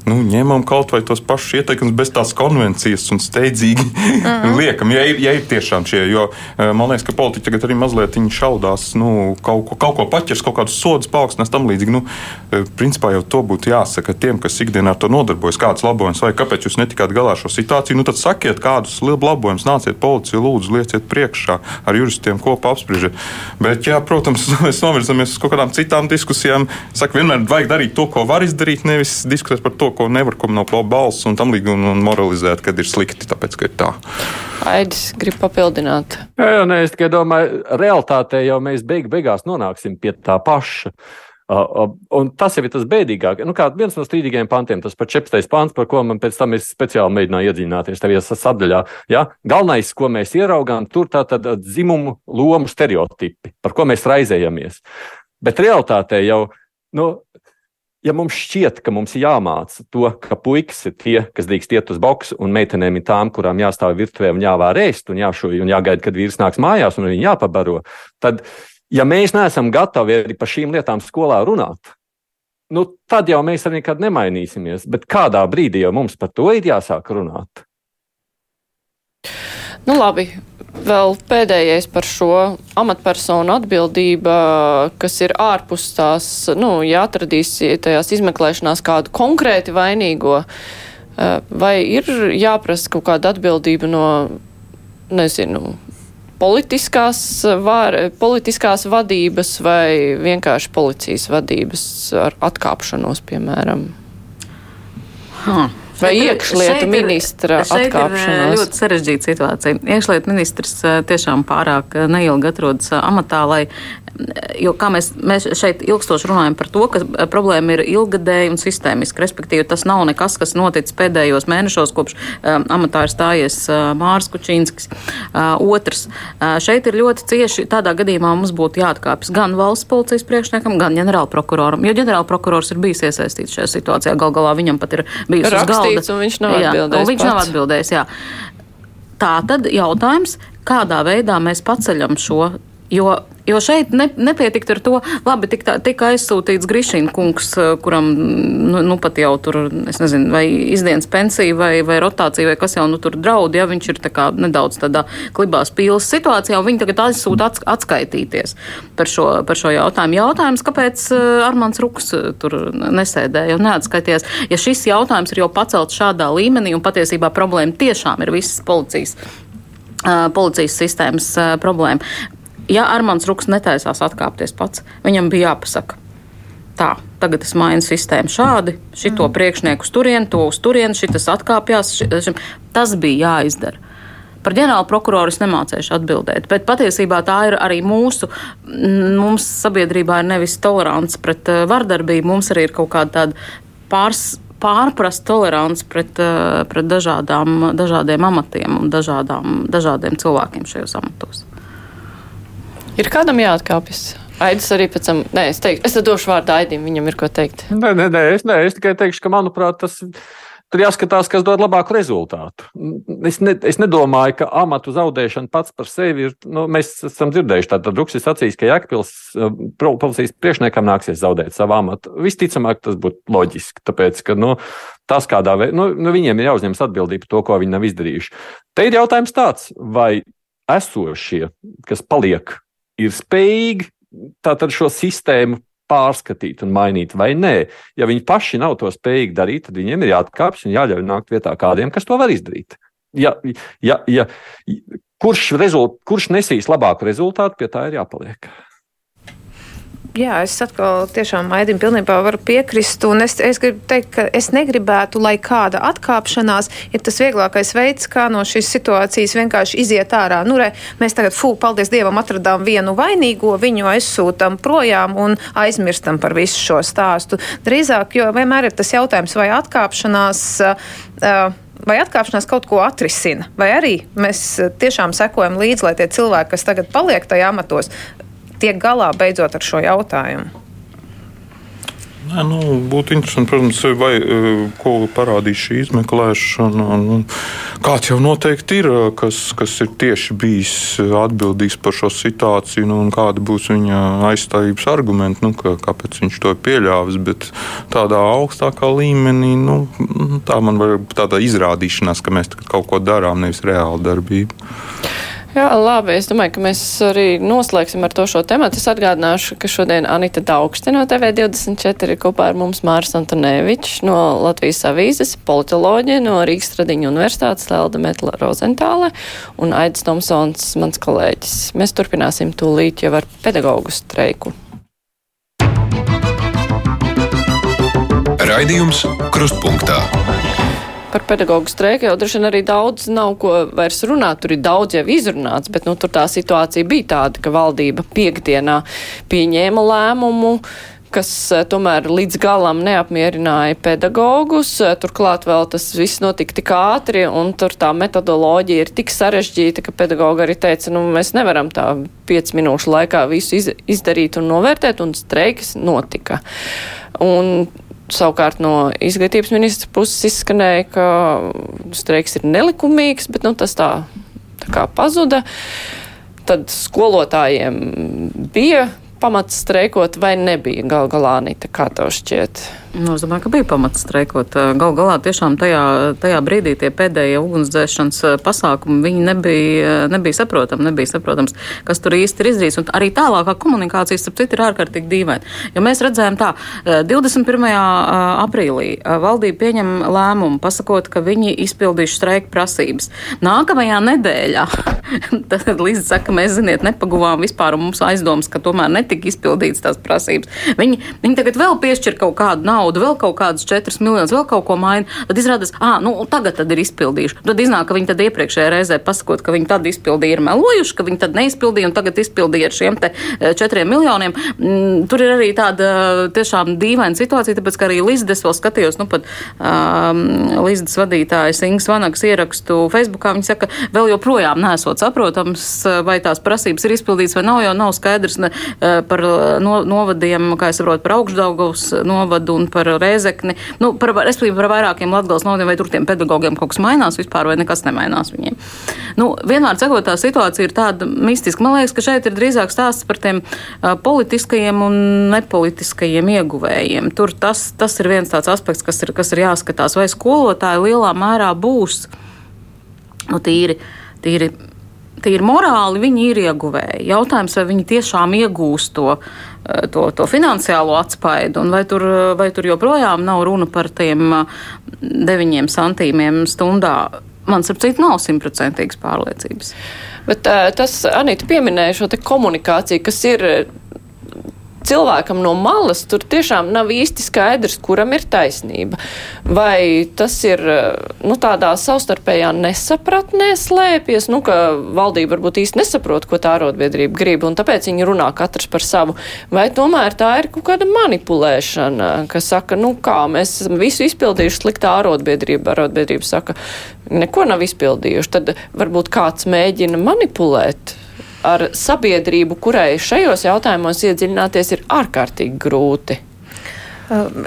nu, ņemam kaut vai tos pašus ieteikumus bez tās konvencijas un steidzīgi mm -hmm. liekam, ja ir, ja ir tiešām šie, jo man liekas, ka politiķi tagad arī mazliet šaudās, nu, kaut ko, kaut ko paķers, kaut kādus sodus paaugstinās tam līdzīgi. Nu, principā jau to būtu jāsaka tiem, kas ikdienā ar to nodarbojas, kāds labojums vai kāpēc jūs netikāt galā ar šo situāciju situāciju, nu tad sakiet, kādus labojumus nāciet policija, lūdzu, lieciet priekšā ar juristiem kopā apspriežiet. Bet, jā, protams, mēs novirzamies uz kaut kādām citām diskusijām. Saku, vienmēr vajag darīt to, ko var izdarīt, nevis diskutēt par to, ko nevar, ko nav balss un tam līdzīgi un, un moralizēt, kad ir slikti, tāpēc, ka ir tā. Aidis grib papildināt. Jā, jā, nē, es tikai domāju, realitātē jau mēs beig beigās nonāksim pie tā paša. Uh, uh, tas jau ir tas bēdīgākais. Nu, viens no strīdīgajiem pantiem, tas par 14. pāns, par ko man pēc tam es speciāli mēģināju iedziļināties tajā sadaļā. Ja? Galvenais, ko mēs ieraugām, tur tā tad dzimumu lomu stereotipi, par ko mēs raizējamies. Bet realitātē jau, nu, ja mums šķiet, ka mums ir jāmāca to, ka puikas ir tie, kas drīkst iet uz boxu, un meitenēm ir tām, kurām jāstāv virtuvē un jāvār ēst un jāšuj un jāgaida, kad vīrs nāks mājās un viņi jāpabaro, tad ja mēs neesam gatavi arī par šīm lietām skolā runāt, nu, tad jau mēs arī nekad nemainīsimies. Bet kādā brīdī jau mums par to ir jāsāk runāt? Nu, labi. Vēl pēdējais par šo amatpersonu atbildību, kas ir ārpus tās, nu, ja atradīs tajās izmeklēšanās kādu konkrēti vainīgo, vai ir jāprasa kaut kāda atbildība no, nezinu, politiskās, var, politiskās vadības vai vienkārši policijas vadības ar atkāpšanos, piemēram? Hmm. Vai iekšlietu ministra atkāpšanās? Ir ļoti sarežģīta situācija. Iekšlietu ministrs tiešām pārāk neilgi atrodas amatā, lai jo kā mēs, mēs šeit ilgstoši runājam par to, ka problēma ir ilgadēja un sistēmiska, respektīvi tas nav nekas, kas noticis pēdējos mēnešos, kopš um, amatā ir stājies uh, Mārs Kučinskis. Uh, otrs, uh, šeit ir ļoti cieši, tādā gadījumā mums būtu jāatkāpjas gan valsts policijas priekšniekam, gan ģenerālprokuroram, jo ģenerālprokurors ir bijis iesaistīts šajā situācijā, gal galā viņam pat ir bijis Rakstīts, galda. Un viņš nav jā, atbildējis. Viņš pats. nav atbildējis, jā. Tā tad jautājums, kādā veidā mēs paceļam šo, jo Jo šeit ne, nepietiktu ar to, labi, tika, tika aizsūtīts Grišīna kungs, eh, kuram nu, nu pat jau tur, es nezinu, vai izdienas pensija vai, vai rotācija vai kas jau nu tur draud, ja viņš ir tā kā nedaudz tādā klibās pīles situācijā, un viņi tagad aizsūta ats, atskaitīties par šo, par šo jautājumu. Jautājums, kāpēc eh, Armāns Ruks eh, tur nesēdēja un neatskaitījās? Ja šis jautājums ir jau pacelts šādā līmenī, un patiesībā problēma tiešām ir visas policijas policijas sistēmas problēma ja Armāns Ruks netaisās atkāpties pats, viņam bija jāpasaka. Tā, tagad es mainu sistēmu šādi, šito mm. priekšnieku uz turieni, to uz turieni, šis atkāpjas. Šim, tas bija jāizdara. Par ģenerālu prokuroru es nemācīšu atbildēt, bet patiesībā tā ir arī mūsu, mums sabiedrībā ir nevis tolerants pret uh, vardarbību, mums arī ir kaut kāda tāda pārs, pārprast tolerants pret, uh, pret dažādām, dažādiem amatiem un dažādām, dažādiem cilvēkiem šajos amatos. Ir kādam jāatkāpjas? Aidis arī pēc tam, nē, es teiktu, es došu vārdu Aidim, viņam ir ko teikt. Nē, nē, nē, es, nē, es tikai teikšu, ka, manuprāt, tas tur jāskatās, kas dod labāku rezultātu. Es, ne, es nedomāju, ka amatu zaudēšana pats par sevi ir. Nu, mēs esam dzirdējuši, tātad Ruksis sacīs, ka Jēkabils eh, policijas priekšniekam nāksies zaudēt savu amatu. Visticamāk, tas būtu loģiski, tāpēc, ka nu, tas kādā veidā, nu, nu, viņiem ir jāuzņemas atbildība par to, ko viņi nav izdarījuši. Te ir jautājums tāds, vai esošie, kas paliek ir spējīgi tātad šo sistēmu pārskatīt un mainīt, vai nē. Ja viņi paši nav to spējīgi darīt, tad viņiem ir jāatkāpjas un jāļauj nākt vietā kādiem, kas to var izdarīt. Ja, ja, ja, kurš, rezult, kurš nesīs labāku rezultātu, pie tā ir jāpaliek. Jā, es atkal tiešām Aidim pilnībā varu piekrist, es, es gribu teikt, ka es negribētu, lai kāda atkāpšanās ir tas vieglākais veids, kā no šīs situācijas vienkārši iziet ārā. Nu, re, mēs tagad, fū, paldies Dievam, atradām vienu vainīgo, viņu aizsūtam projām un aizmirstam par visu šo stāstu. Drīzāk, jo vienmēr ir tas jautājums, vai atkāpšanās. Uh, vai atkāpšanās kaut ko atrisina, vai arī mēs tiešām sekojam līdzi, lai tie cilvēki, kas tagad paliek tajā amatos, tiek galā beidzot ar šo jautājumu? Nē, nu, būtu interesanti, protams, vai, e, ko parādīs šī izmeklēšana. Nu, kāds jau noteikti ir, e, kas, kas ir tieši bijis atbildīgs par šo situāciju, nu, un kāda būs viņa aizstāvības argumenti, nu, ka, kāpēc viņš to ir pieļāvis. Bet tādā augstākā līmenī nu, tā man var būt tāda izrādīšanās, ka mēs kaut ko darām, nevis reāla darbība. Jā, labi. Es domāju, ka mēs arī noslēgsim ar to šo tematu. Es atgādināšu, ka šodien Anita Daugste no TV24 ir kopā ar mums Mārs Antonēvičs no Latvijas avīzes, politoloģija no Rīgas Stradiņa universitātes, Lelda Metla Rozentāle un Aidis Tomsons, mans kolēģis. Mēs turpināsim tūlīt jau ar pedagogu streiku. Raidījums Krustpunktā par pedagoģu streiku jau droši vien arī daudz nav ko vairs runāt. Tur ir daudz jau izrunāts, bet nu, tur tā situācija bija tāda, ka valdība piekdienā pieņēma lēmumu kas eh, tomēr līdz galam neapmierināja pedagogus. Eh, turklāt vēl tas viss notika tik ātri, un tur tā metodoloģija ir tik sarežģīta, ka pedagogi arī teica, nu, mēs nevaram tā 5 minūšu laikā visu iz, izdarīt un novērtēt, un streiks notika. Un Savukārt no izglītības ministra puses izskanēja, ka streiks ir nelikumīgs, bet nu, tas tā, tā kā pazuda. Tad skolotājiem bija pamats streikot vai nebija gal galā, Anita, kā tev šķiet? Nu, es domāju, ka bija pamats streikot. Galu galā tiešām tajā, tajā brīdī tie pēdējie ugunsdzēšanas pasākumi, nebija, nebija saprotami, nebija saprotams, kas tur īsti ir izdarīts. Un arī tālākā komunikācija, starp citu, ir ārkārtīgi dīvaina. Jo mēs redzējām tā, 21. aprīlī valdība pieņem lēmumu, pasakot, ka viņi izpildīšu streiku prasības. Nākamajā nedēļā, tad līdz saka, mēs, ziniet, nepaguvām vispār un mums aizdomas, ka tomēr netika izpildīts tās prasības. Viņi, viņi tagad vēl piešķir kaut kādu naudu naudu, vēl kaut kādus 4 miljonus, vēl kaut ko maina, tad izrādās, ah, nu, tagad ir izpildījuši. Tad iznāk, ka viņi tad iepriekšējā reizē pasakot, ka viņi tad izpildīja, ir melojuši, ka viņi tad neizpildīja un tagad izpildīja ar šiem te 4 eh, miljoniem. Mm, tur ir arī tāda tiešām dīvaina situācija, tāpēc, ka arī Līsdes vēl skatījos, nu, pat um, Līsdes vadītājs Ingas Vanagas ierakstu Facebookā, viņi saka, vēl joprojām nesot saprotams, vai tās prasības ir izpildītas vai nav, jo nav skaidrs ne, par no, novadiem, kā es saprotu, par augšdaugavas novadu un par Rēzekni, nu, par, respektīvi par vairākiem Latgales novadiem, vai tur tiem pedagogiem kaut kas mainās vispār, vai nekas nemainās viņiem. Nu, vienmēr sakot, tā situācija ir tāda mistiska. Man liekas, ka šeit ir drīzāk stāsts par tiem uh, politiskajiem un nepolitiskajiem ieguvējiem. Tur tas, tas ir viens tāds aspekts, kas ir, kas ir jāskatās, vai skolotāji lielā mērā būs nu, tīri, tīri tīri morāli viņi ir ieguvēji. Jautājums, vai viņi tiešām iegūst to, eh, to, to finansiālo atspaidu, un vai tur, vai tur joprojām nav runa par tiem eh, deviņiem santīmiem stundā. Man, ap citu, nav simtprocentīgas pārliecības. Bet uh, tas, Anita, pieminēja šo komunikāciju, kas ir cilvēkam no malas tur tiešām nav īsti skaidrs, kuram ir taisnība. Vai tas ir nu, tādā savstarpējā nesapratnē slēpjas, nu, ka valdība varbūt īsti nesaprot, ko tā arotbiedrība grib, un tāpēc viņi runā katrs par savu. Vai tomēr tā ir kaut kāda manipulēšana, kas saka, nu kā, mēs esam visu izpildījuši sliktā arotbiedrība, arotbiedrība saka, neko nav izpildījuši, tad varbūt kāds mēģina manipulēt ar sabiedrību, kurai šajos jautājumos iedziļināties ir ārkārtīgi grūti.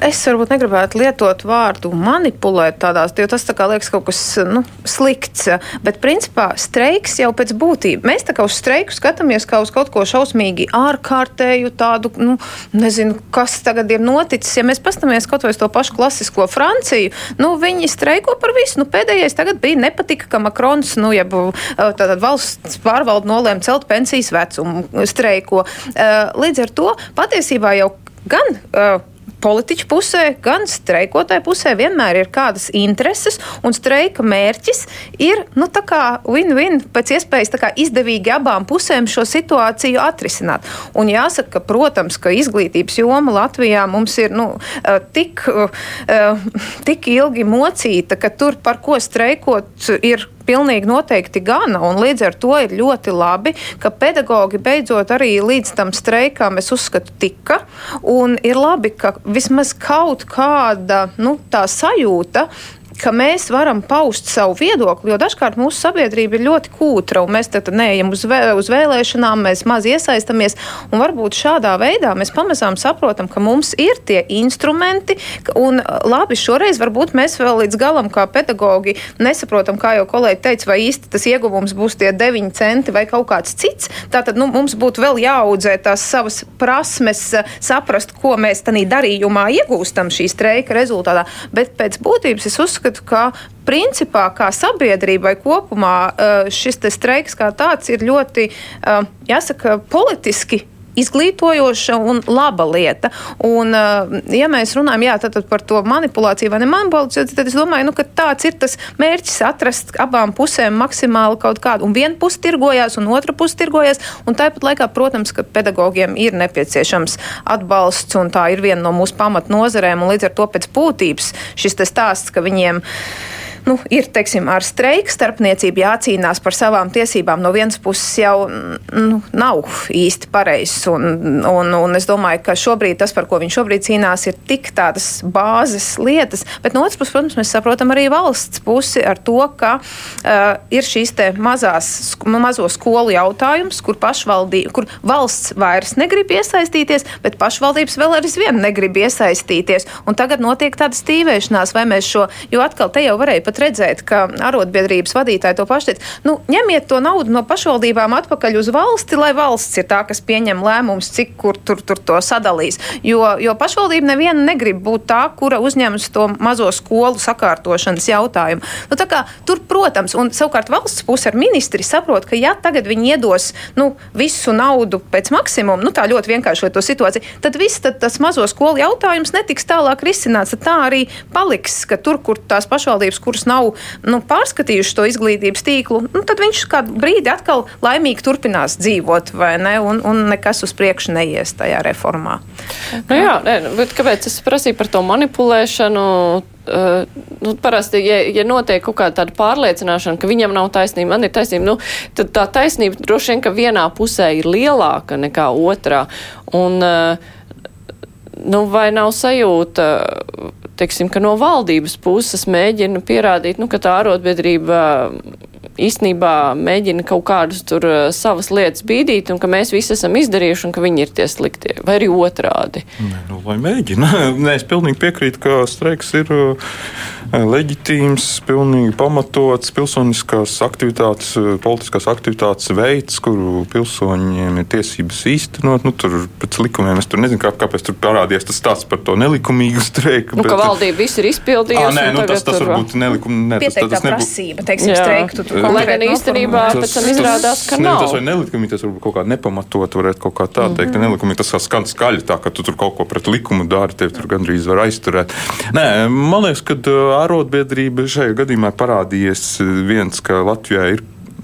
Es varbūt negribētu lietot vārdu manipulēt tādās, jo tas tā kā liekas kaut kas nu, slikts. Bet, principā, streiks jau pēc būtības. Mēs tā kā uz streiku skatāmies kā uz kaut ko šausmīgi ārkārtēju, tādu, nu, nezinu, kas tagad ir noticis. Ja mēs paskatāmies kaut vai uz to pašu klasisko Franciju, nu, viņi streiko par visu. Nu, pēdējais tagad bija nepatika, ka Makrons, nu, ja tātad valsts pārvalda nolēma celt pensijas vecumu streiko. Līdz ar to patiesībā jau gan uh, politiķu pusē, gan streikotāju pusē vienmēr ir kādas intereses, un streika mērķis ir nu, win-win, pēc iespējas izdevīgi abām pusēm šo situāciju atrisināt. Un jāsaka, ka, protams, ka izglītības joma Latvijā mums ir nu, eh, tik, eh, tik ilgi mocīta, ka tur par ko streikot ir pilnīgi noteikti gana. Līdz ar to ir ļoti labi, ka pedagogi beidzot arī līdz tam streikam, es uzskatu, tika. Ir labi, ka vismaz kaut kāda nu, tā sajūta ka mēs varam paust savu viedokli, jo dažkārt mūsu sabiedrība ir ļoti kūtra, un mēs tad neejam uz, vē, uz vēlēšanām, mēs maz iesaistamies, un varbūt šādā veidā mēs pamazām saprotam, ka mums ir tie instrumenti, un labi, šoreiz varbūt mēs vēl līdz galam kā pedagogi nesaprotam, kā jau kolēģi teica, vai īsti tas ieguvums būs tie 9 centi vai kaut kāds cits. Tātad nu, mums būtu vēl jāaudzē tās savas prasmes, saprast, ko mēs tādā darījumā iegūstam šī streika rezultātā, bet pēc būtības es uzskatu, uzskatu, ka principā kā sabiedrībai kopumā šis streiks kā tāds ir ļoti, jāsaka, politiski izglītojoša un laba lieta. Un, eh, ja mēs runājam jā, tad, tad par to manipulāciju vai ne manipulāciju, tad es domāju, nu, ka tāds ir tas mērķis atrast abām pusēm maksimāli kaut kādu. Un viena puse tirgojās, un otra puse tirgojās. Un tāpat laikā, protams, ka pedagogiem ir nepieciešams atbalsts, un tā ir viena no mūsu pamatnozarēm. Līdz ar to pēc būtības šis stāsts, ka viņiem ir nu, ir teiksim, ar streiku starpniecību jācīnās par savām tiesībām, no vienas puses jau nu, nav īsti pareizs. Un, un, un es domāju, ka šobrīd tas, par ko viņš šobrīd cīnās, ir tik tādas bāzes lietas. Bet no otras puses, protams, mēs saprotam arī valsts pusi ar to, ka uh, ir šīs mazās, nu, mazo skolu jautājums, kur, kur valsts vairs negrib iesaistīties, bet pašvaldības vēl aizvien negrib iesaistīties. Un tagad notiek tāda stīvēšanās, vai mēs šo, jo atkal te jau varēja pat pat redzēt, ka arotbiedrības vadītāji to paši teica. Nu, ņemiet to naudu no pašvaldībām atpakaļ uz valsti, lai valsts ir tā, kas pieņem lēmumus, cik kur tur, tur to sadalīs. Jo, jo pašvaldība neviena negrib būt tā, kura uzņemas to mazo skolu sakārtošanas jautājumu. Nu, kā, tur, protams, un savukārt valsts puse ar ministri saprot, ka ja tagad viņi iedos nu, visu naudu pēc maksimuma, nu, tā ļoti vienkārši to situāciju, tad viss tad tas mazo skolu jautājums netiks tālāk risināts. Tā arī paliks, ka tur, kur tās pašvaldības, kuras nav nu, pārskatījuši to izglītības tīklu, nu, tad viņš kādu brīdi atkal laimīgi turpinās dzīvot, ne? Un, un nekas uz priekšu neies tajā reformā. Nu, jā, ne, bet kāpēc es prasīju par to manipulēšanu? Uh, nu, parasti, ja, ja notiek kaut kāda pārliecināšana, ka viņam nav taisnība, man ir taisnība, nu, tad tā taisnība droši vien, ka vienā pusē ir lielāka nekā otrā. Un, uh, nu, vai nav sajūta, teiksim, ka no valdības puses mēģina pierādīt, nu, ka tā arotbiedrība īstenībā mēģina kaut kādus tur uh, savas lietas bīdīt, un ka mēs visi esam izdarījuši, un ka viņi ir tie sliktie, vai arī otrādi. Nē, nu, lai mēģina. Nē, es pilnīgi piekrītu, ka streiks ir uh, leģitīms, pilnīgi pamatots pilsoniskās aktivitātes, politiskās aktivitātes veids, kuru pilsoņiem ir tiesības īstenot. Nu, tur pēc likumiem es tur nezinu, kā, kāpēc tur parādījās tas stāsts par to nelikumīgu streiku. Nu, bet, valdība visu ir izpildījusi. Nē, nu, tas, tas varbūt nelikumīgi. Tas, tas, tas nebūtu prasība, teiksim, streiku. Tu, Lai gan īstenībā pēc tam izrādās, ka nav. Tas vai nelikumīgi, tas varbūt kaut kā nepamatot, varētu kaut kā tā teikt. Mm -hmm. Nelikumīgi tas skan skaļi, tā ka tu tur kaut ko pret likumu dari, tev tur gandrīz var aizturēt. Nē, man liekas, ka arotbiedrība šajā gadījumā parādījies viens, ka Latvijā ir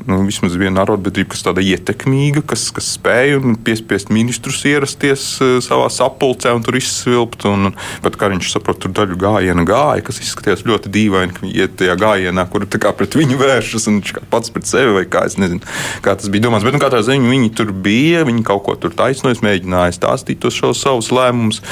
nu, vismaz viena arotbiedrība, kas tāda ietekmīga, kas, kas spēja piespiest ministrus ierasties uh, savā sapulcē un tur izsvilpt. Un, pat kā viņš saprot, tur daļu gājiena gāja, kas izskatījās ļoti dīvaini, ka iet tajā gājienā, kur pret viņu vēršas un viņš pats pret sevi vai kā es nezinu, kā tas bija domāts. Bet nu, katrā ziņā viņi tur bija, viņi kaut ko tur taisnojas, mēģināja stāstīt tos savus lēmumus.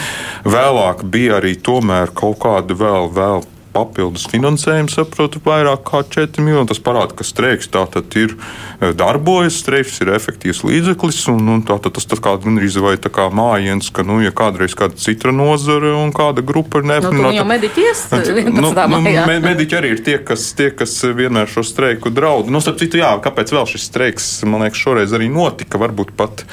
Vēlāk bija arī tomēr kaut kāda vēl. vēl papildus finansējumu, saprotu, vairāk kā 4 miljoni. Tas parāda, ka streiks tātad ir e, darbojas, streiks ir efektīvs līdzeklis, un, un tātad tas tā kā gandrīz vai tā kā mājiens, ka, nu, ja kādreiz kāda cita nozare un kāda grupa ir neapmienāta. Nu, jau mediķies? Nu, nu, mediķi arī ir tie, kas, tie, kas vienmēr šo streiku draud. Nu, starp citu, jā, kāpēc vēl šis streiks, man liekas, šoreiz arī notika, varbūt pat,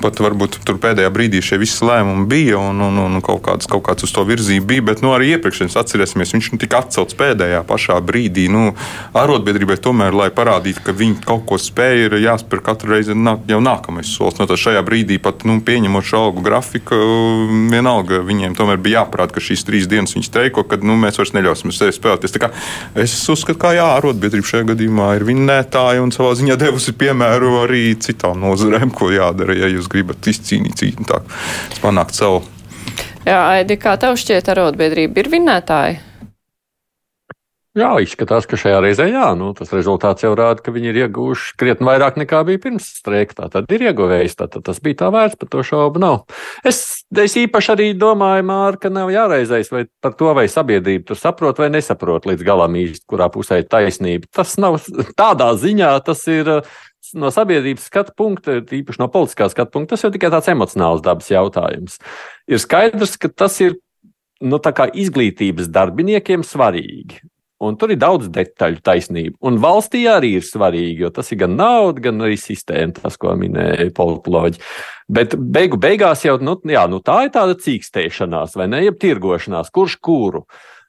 pat varbūt tur pēdējā brīdī šie visi lēmumi bija un, un, un kaut kāds, kaut kāds uz to virzību bija, bet, nu, arī iepriekšējais atcerēsimies, viņš tika atcelts pēdējā pašā brīdī. Nu, arotbiedrībai tomēr, lai parādītu, ka viņi kaut ko spēj, ir jāspēr katru reizi jau nākamais solis. No šajā brīdī pat nu, pieņemot šo algu grafiku, vienalga viņiem tomēr bija jāparāda, ka šīs trīs dienas viņi streiko, ka nu, mēs vairs neļausim sevi spēlēties. Es uzskatu, ka jā, arotbiedrība šajā gadījumā ir vinnētāja un savā ziņā devusi piemēru arī citām nozarēm, ko jādara, ja jūs gribat izcīnīt, tā, panākt savu. Jā, Aidi, kā tev šķiet, arotbiedrība ir vinnētāja? Jā, izskatās, ka šajā reizē jā, nu, tas rezultāts jau rāda, ka viņi ir ieguvuši krietni vairāk nekā bija pirms streika. Tā tad ir ieguvējis, tā tad tas bija tā vērts, par to šaubu nav. Es, es īpaši arī domāju, Mār, ka nav jāraizējas vai par to, vai sabiedrība tur saprot vai nesaprot līdz galam īsti, kurā pusē ir taisnība. Tas nav tādā ziņā, tas ir no sabiedrības skatu punkta, īpaši no politiskā skatu punkta, tas jau tikai tāds emocionāls dabas jautājums. Ir skaidrs, ka tas ir nu, izglītības darbiniekiem svarīgi. Un tur ir daudz detaļu taisnība. Un valstī arī ir svarīgi, jo tas ir gan nauda, gan arī sistēma, tas, ko minēja politoloģi. Bet beigu beigās jau nu, jā, nu, tā ir tāda cīkstēšanās, vai ne? Jeb tirgošanās, kurš kuru.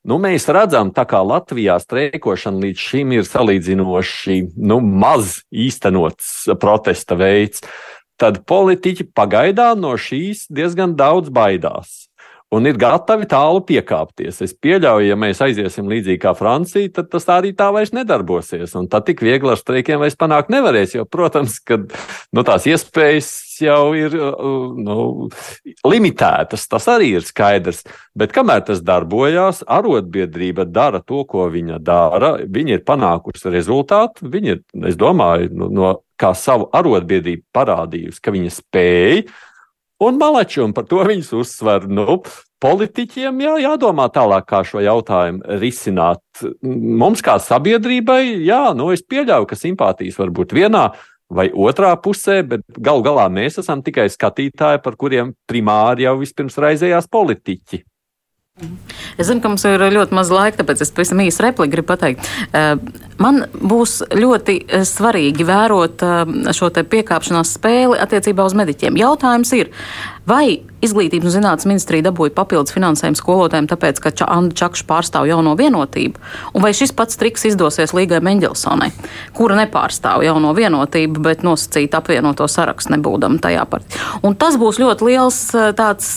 Nu, mēs redzam, ka Latvijā streikošana līdz šim ir salīdzinoši nu, maz īstenots protesta veids. Tad politiķi pagaidām no šīs diezgan daudz baidās un ir gatavi tālu piekāpties. Es pieļauju, ja mēs aiziesim līdzīgi kā Francija, tad tas tā arī tā vairs nedarbosies. Un tad tik viegli ar streikiem vairs panākt nevarēs. Jo, protams, ka nu, tās iespējas jau ir uh, nu, limitētas. Tas arī ir skaidrs. Bet kamēr tas darbojās, arotbiedrība dara to, ko viņa dara. Viņa ir panākusi rezultātu. Viņa ir, es domāju, no, no kā savu arotbiedrību parādījusi, ka viņa spēja un malači, un par to viņas uzsver. Nu, politiķiem jā, jādomā tālāk, kā šo jautājumu risināt. Mums, kā sabiedrībai, jā, nu, es pieļauju, ka simpātijas var būt vienā vai otrā pusē, bet galu galā mēs esam tikai skatītāji, par kuriem primāri jau vispirms raizējās politiķi. Es zinu, ka mums ir ļoti maz laika, tāpēc es pavisam īsi repliku gribu pateikt. Eh, man būs ļoti eh, svarīgi vērot eh, šo piekāpšanās spēli attiecībā uz mediķiem. Jautājums ir, vai Izglītības un zinātnes ministrija dabūja papildus finansējumu skolotājiem, tāpēc, ka Anna Čakša pārstāv jauno vienotību, un vai šis pats triks izdosies Līgai Mendelsonai, kura nepārstāv jauno vienotību, bet nosacīt apvienoto sarakstu nebūdam tajā partijā. Un tas būs ļoti liels tāds,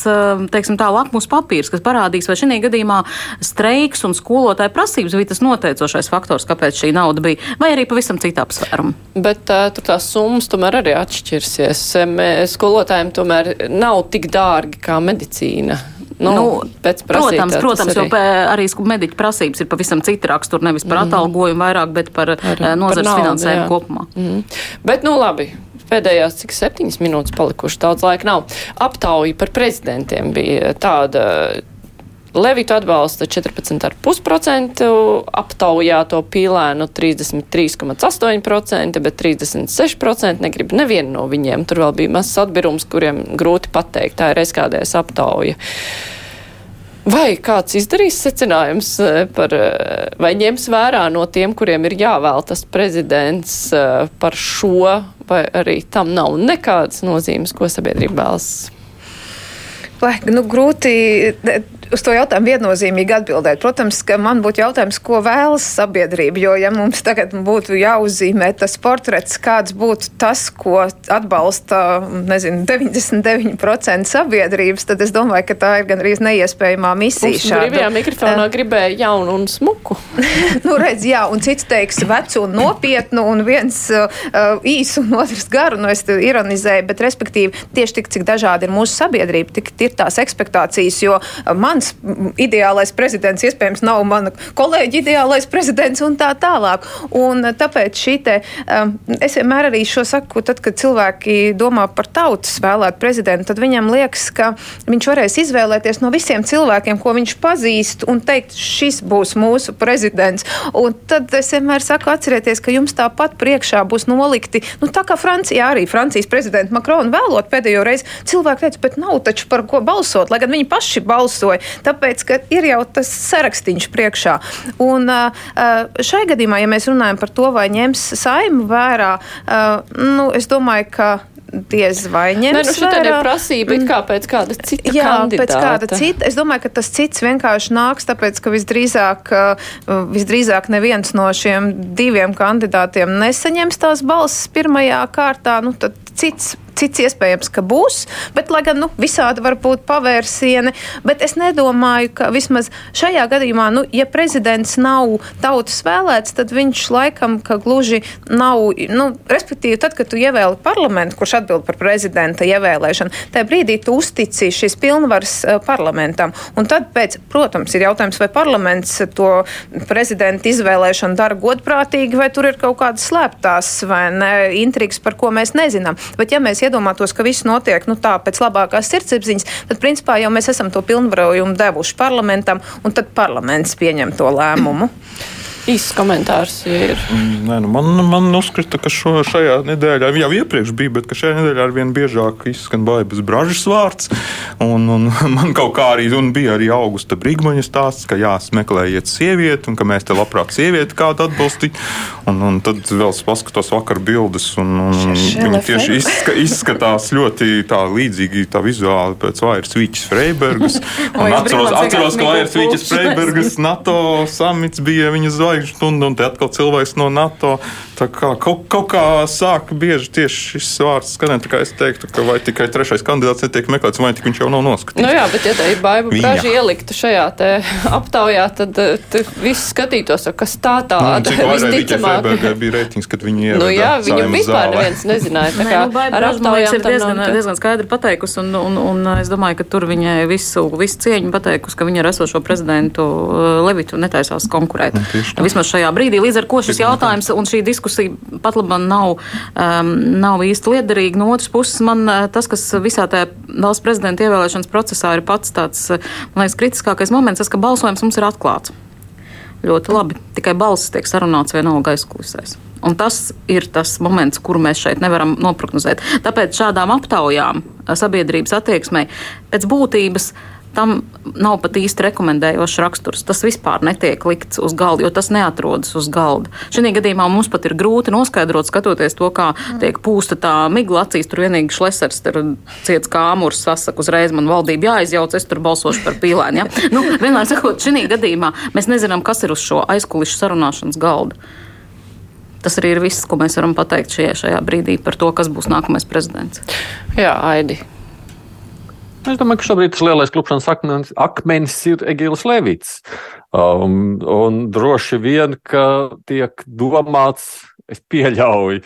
teiksim tā, lakmus papīrs, kas parādīs, vai šī gadījumā streiks un skolotāja prasības bija tas noteicošais faktors, kāpēc šī nauda bija, vai arī pavisam cita apsvēruma. Bet uh, tur tās summas tomēr arī atšķirsies. Skolotājiem tomēr nav tik dārgi kā medicīna. Nu, nu, protams, protams arī. jo arī mediķu prasības ir pavisam cita rakstura, nevis par mm. atalgojumu vairāk, bet par Ar, nozares par finansējumu kopumā. Mm. Bet, nu labi, pēdējās cik septiņas minūtes palikuši, daudz laika nav. Aptauja par prezidentiem bija tāda Levita atbalsta 14,5%, aptaujā to pīlēnu 33,8%, bet 36% negrib nevienu no viņiem. Tur vēl bija mazs atbirums, kuriem grūti pateikt. Tā ir SKDS aptauja. Vai kāds izdarīs secinājums eh, par, eh, vai ņems vērā no tiem, kuriem ir jāvēl tas prezidents eh, par šo, vai arī tam nav nekādas nozīmes, ko sabiedrība vēlas? Lai, nu, grūti uz to jautājumu viennozīmīgi atbildēt. Protams, ka man būtu jautājums, ko vēlas sabiedrība. Jo, ja mums tagad būtu jāuzzīmē tas portrets, kāds būtu tas, ko atbalsta nezinu, 99% sabiedrības, tad es domāju, ka tā ir gan arī neiespējamā misija. Šāda brīvajā mikrofonā uh, gribēja jaunu un smuku. nu, redz, jā, un cits teiks vecu un nopietnu, un viens uh, īsu un otrs garu. Nu, es ironizēju, bet respektīvi tieši tik, cik dažādi ir mūsu sabiedrība, tik ir tās ekspektācijas, jo man mans ideālais prezidents iespējams nav mana kolēģa ideālais prezidents un tā tālāk. Un eh, tāpēc šī te, um, es vienmēr arī šo saku, tad, kad cilvēki domā par tautas vēlētu prezidentu, tad viņam liekas, ka viņš varēs izvēlēties no visiem cilvēkiem, ko viņš pazīst, un teikt, šis būs mūsu prezidents. Un tad es vienmēr saku, atcerieties, ka jums tāpat priekšā būs nolikti, nu tā kā Francijā arī Francijas prezidenta Makrona vēlot pēdējo reizi, cilvēki teica, bet nav taču par ko balsot, lai gan viņi paši balsoja tāpēc, ka ir jau tas sarakstīns priekšā. Un šai gadījumā, ja mēs runājam par to, vai ņems saimu vērā, nu, es domāju, ka diez vai ņems. Nē, nu šī ir prasība it kā pēc kāda cita Jā, kandidāta. pēc kāda cita. Es domāju, ka tas cits vienkārši nāks, tāpēc, ka visdrīzāk, visdrīzāk neviens no šiem diviem kandidātiem nesaņems tās balsis pirmajā kārtā. Nu, tad cits cits iespējams, ka būs, bet lai gan nu, visādi var būt pavērsieni. Bet es nedomāju, ka vismaz šajā gadījumā, nu, ja prezidents nav tautas vēlēts, tad viņš laikam gluži nav. Nu, respektīvi, tad, kad tu ievēli parlamentu, kurš atbild par prezidenta ievēlēšanu, tajā brīdī tu uztici šīs pilnvaras uh, parlamentam. Un tad, pēc, protams, ir jautājums, vai parlaments to prezidenta izvēlēšanu dara godprātīgi, vai tur ir kaut kādas slēptās vai ne intrigas, par ko mēs nezinām. Bet, ja mēs iedomātos, ka viss notiek nu, tā pēc labākās sirdsapziņas, tad principā jau mēs esam to pilnvarojumu devuši parlamentam, un tad parlaments pieņem to lēmumu. Īsts komentārs ir. Mm, nē, nu man, man uzskata, ka šo, šajā nedēļā jau iepriekš bija, bet šajā nedēļā ar vien biežāk izskan baibas bražas vārds. Un, un man kaut kā arī bija arī augusta brīgmaņa stāsts, ka jāsmeklējiet sievieti un ka mēs te labprāt sievieti kādu atbalstīt. Un, un tad vēl es paskatos vakar bildes, un, un viņi tieši izska, izskatās ļoti tā līdzīgi tā vizuāli pēc Vairas Vīķis Freibergas. Un atceros, atceros ka Vairas Vīķis Freibergas NATO samits bija viņa zvaigžņu stunda, un te atkal cilvēks no NATO. Tā kā kaut, kaut kā sāk bieži tieši šis vārds skanēt, tā kā es teiktu, ka vai tikai trešais kandidāts netiek meklēts, vai tik viņš jau nav noskatīts. Nu jā, bet ja te ir baiba praži ieliktu šajā te aptaujā, tad viss skatītos, kas tā tāda. Nu, visticamāk. bija reitings, kad viņi ievada Nu jā, viņu vispār zālē. neviens nezināja. Tā kā nu, ar aptaujām ir diezgan, diezgan skaidri pateikusi, un, un, un es domāju, ka tur viņai visu, visu cieņu pateikusi, ka viņa ar esošo prezidentu uh, Levitu netaisās konkurēt. Nu, Vismaz šajā brīdī. Līdz ar ko šis jautājums un šī diskusija pat labam nav, um, nav īsti liederīga. No otras puses, man uh, tas, kas visā tajā valsts prezidenta ievēlēšanas procesā ir pats tāds, uh, man liekas, kritiskākais moments, tas, ka balsojums mums ir atklāts. Ļoti labi. Tikai balss tiek sarunāts vienalga aizkulisēs. Un tas ir tas moments, kuru mēs šeit nevaram noprognozēt. Tāpēc šādām aptaujām sabiedrības attieksmei pēc būtības tam nav pat īsti rekomendējošs raksturs. Tas vispār netiek likts uz galda, jo tas neatrodas uz galda. Šī gadījumā mums pat ir grūti noskaidrot, skatoties to, kā tiek pūsta tā migla acīs. Tur vienīgi šlesers ir ciets kā āmurs, sasaka uzreiz man valdība jāizjauc, es tur balsošu par pīlēnu. Ja? Nu, vienmēr sakot, šī gadījumā mēs nezinām, kas ir uz šo aizkulišu sarunāšanas galda. Tas arī ir viss, ko mēs varam pateikt šajā, šajā brīdī par to, kas būs nākamais prezidents. Jā, Aidi. Es domāju, ka šobrīd tas lielais klupšanas akmens, akmens ir Egīls Levits. Um, un droši vien, ka tiek domāts, es pieļauju,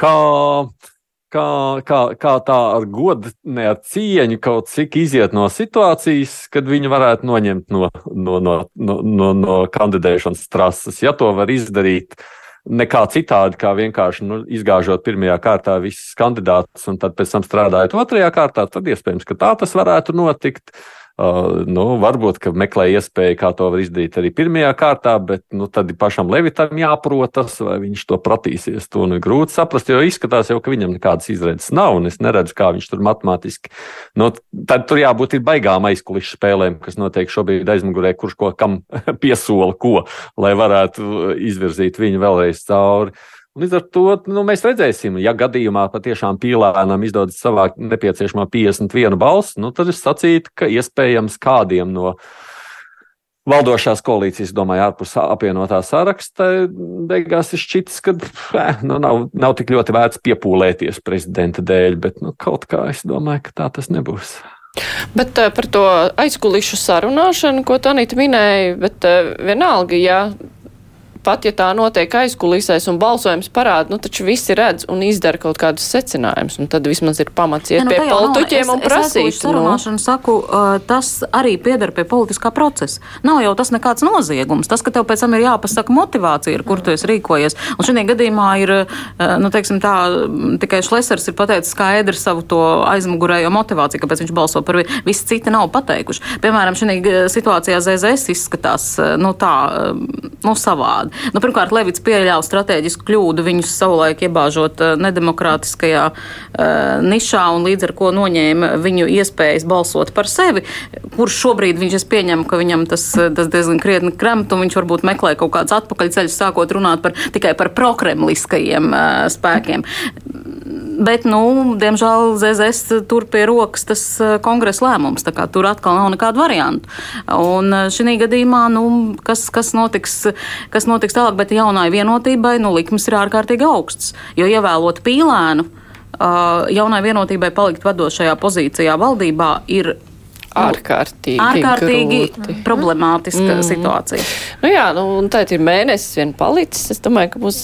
kā, kā, kā, kā tā ar godu, ne ar cieņu kaut cik iziet no situācijas, kad viņi varētu noņemt no, no, no, no, no, no kandidēšanas trases. Ja to var izdarīt, uh, nekā citādi, kā vienkārši nu, izgāžot pirmajā kārtā visus kandidātus un tad pēc tam strādājot otrajā kārtā, tad iespējams, ka tā tas varētu notikt. Uh, nu, varbūt, ka meklē iespēju, kā to var izdarīt arī pirmajā kārtā, bet nu, tad pašam Levitam jāprotas, vai viņš to pratīsies. To nu ir grūti saprast, jo izskatās jau, ka viņam nekādas izredzes nav, un es neredzu, kā viņš tur matemātiski. Nu, tad tur jābūt ir baigām aizkulisku spēlēm, kas notiek šobrīd aizmugurē, kurš ko kam piesola ko, lai varētu izvirzīt viņu vēlreiz cauri. Līdz ar to nu, mēs redzēsim, ja gadījumā patiešām pīlēnam izdodas savākt nepieciešamo 51 balsu, nu, tad es sacītu, ka iespējams kādiem no valdošās koalīcijas, domāju, ārpus apvienotā saraksta, beigās ir šķits, ka eh, nu, nav, nav tik ļoti vērts piepūlēties prezidenta dēļ, bet nu, kaut kā es domāju, ka tā tas nebūs. Bet uh, par to aizkulišu sarunāšanu, ko Tanita minēja, bet uh, vienalga, ja pat ja tā notiek aizkulisēs un balsojums parāda, nu taču visi redz un izdara kaut kādus secinājumus, un tad vismaz ir pamats iet ne, nu, pie politiķiem un prasīt. Es sarunāšanu nu. saku, uh, tas arī piedara pie politiskā procesa. Nav jau tas nekāds noziegums. Tas, ka tev pēc tam ir jāpasaka motivācija, ar kur tu esi rīkojies. Un šajā gadījumā ir, uh, nu, teiksim tā, tikai Šlesers ir pateicis skaidri savu to aizmugurējo motivāciju, kāpēc viņš balso par visu. Visi citi nav pateikuši. Piemēram, šajā situācijā ZZS izskatās, nu, tā, nu, savādi. Nu, pirmkārt, Levits pieļāva strateģisku kļūdu viņus savulaik iebāžot eh, nedemokrātiskajā uh, nišā un līdz ar ko noņēma viņu iespējas balsot par sevi, kurš šobrīd viņš es pieņemu, ka viņam tas, tas diezgan krietni kremt un viņš varbūt meklē kaut kāds atpakaļceļš, sākot runāt par, tikai par prokremliskajiem uh, spēkiem. Bet, nu, diemžēl ZZS tur pie rokas tas kongresa lēmums. Tur atkal nav nekādu variantu. Un šī gadījumā, nu, kas, kas, notiks, kas notiks tālāk, bet jaunai vienotībai nu, likmes ir ārkārtīgi augsts. Jo ievēlot pīlēnu, jaunai vienotībai palikt vadošajā pozīcijā valdībā ir ārkārtīgi, ārkārtīgi grūti. problemātiska mm. situācija. Nu jā, nu, un tā ir mēnesis vien palicis. Es domāju, ka būs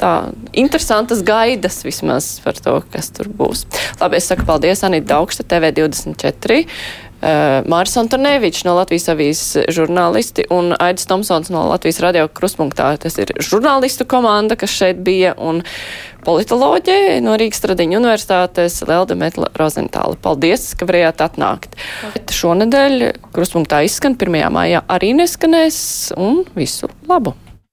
tā interesantas gaidas vismaz par to, kas tur būs. Labi, es saku paldies Anita Daugsta, TV24. Uh, Māris Antonevičs no Latvijas avīzes žurnālisti un Aidis Tomsons no Latvijas radio kruspunktā. Tas ir žurnālistu komanda, kas šeit bija, un politoloģe no Rīgas Tradiņu universitātes Lelda Metla Rozentāla. Paldies, ka varējāt atnākt. Bet šonedēļ kruspunktā izskan 1. mājā arī neskanēs, un visu labu!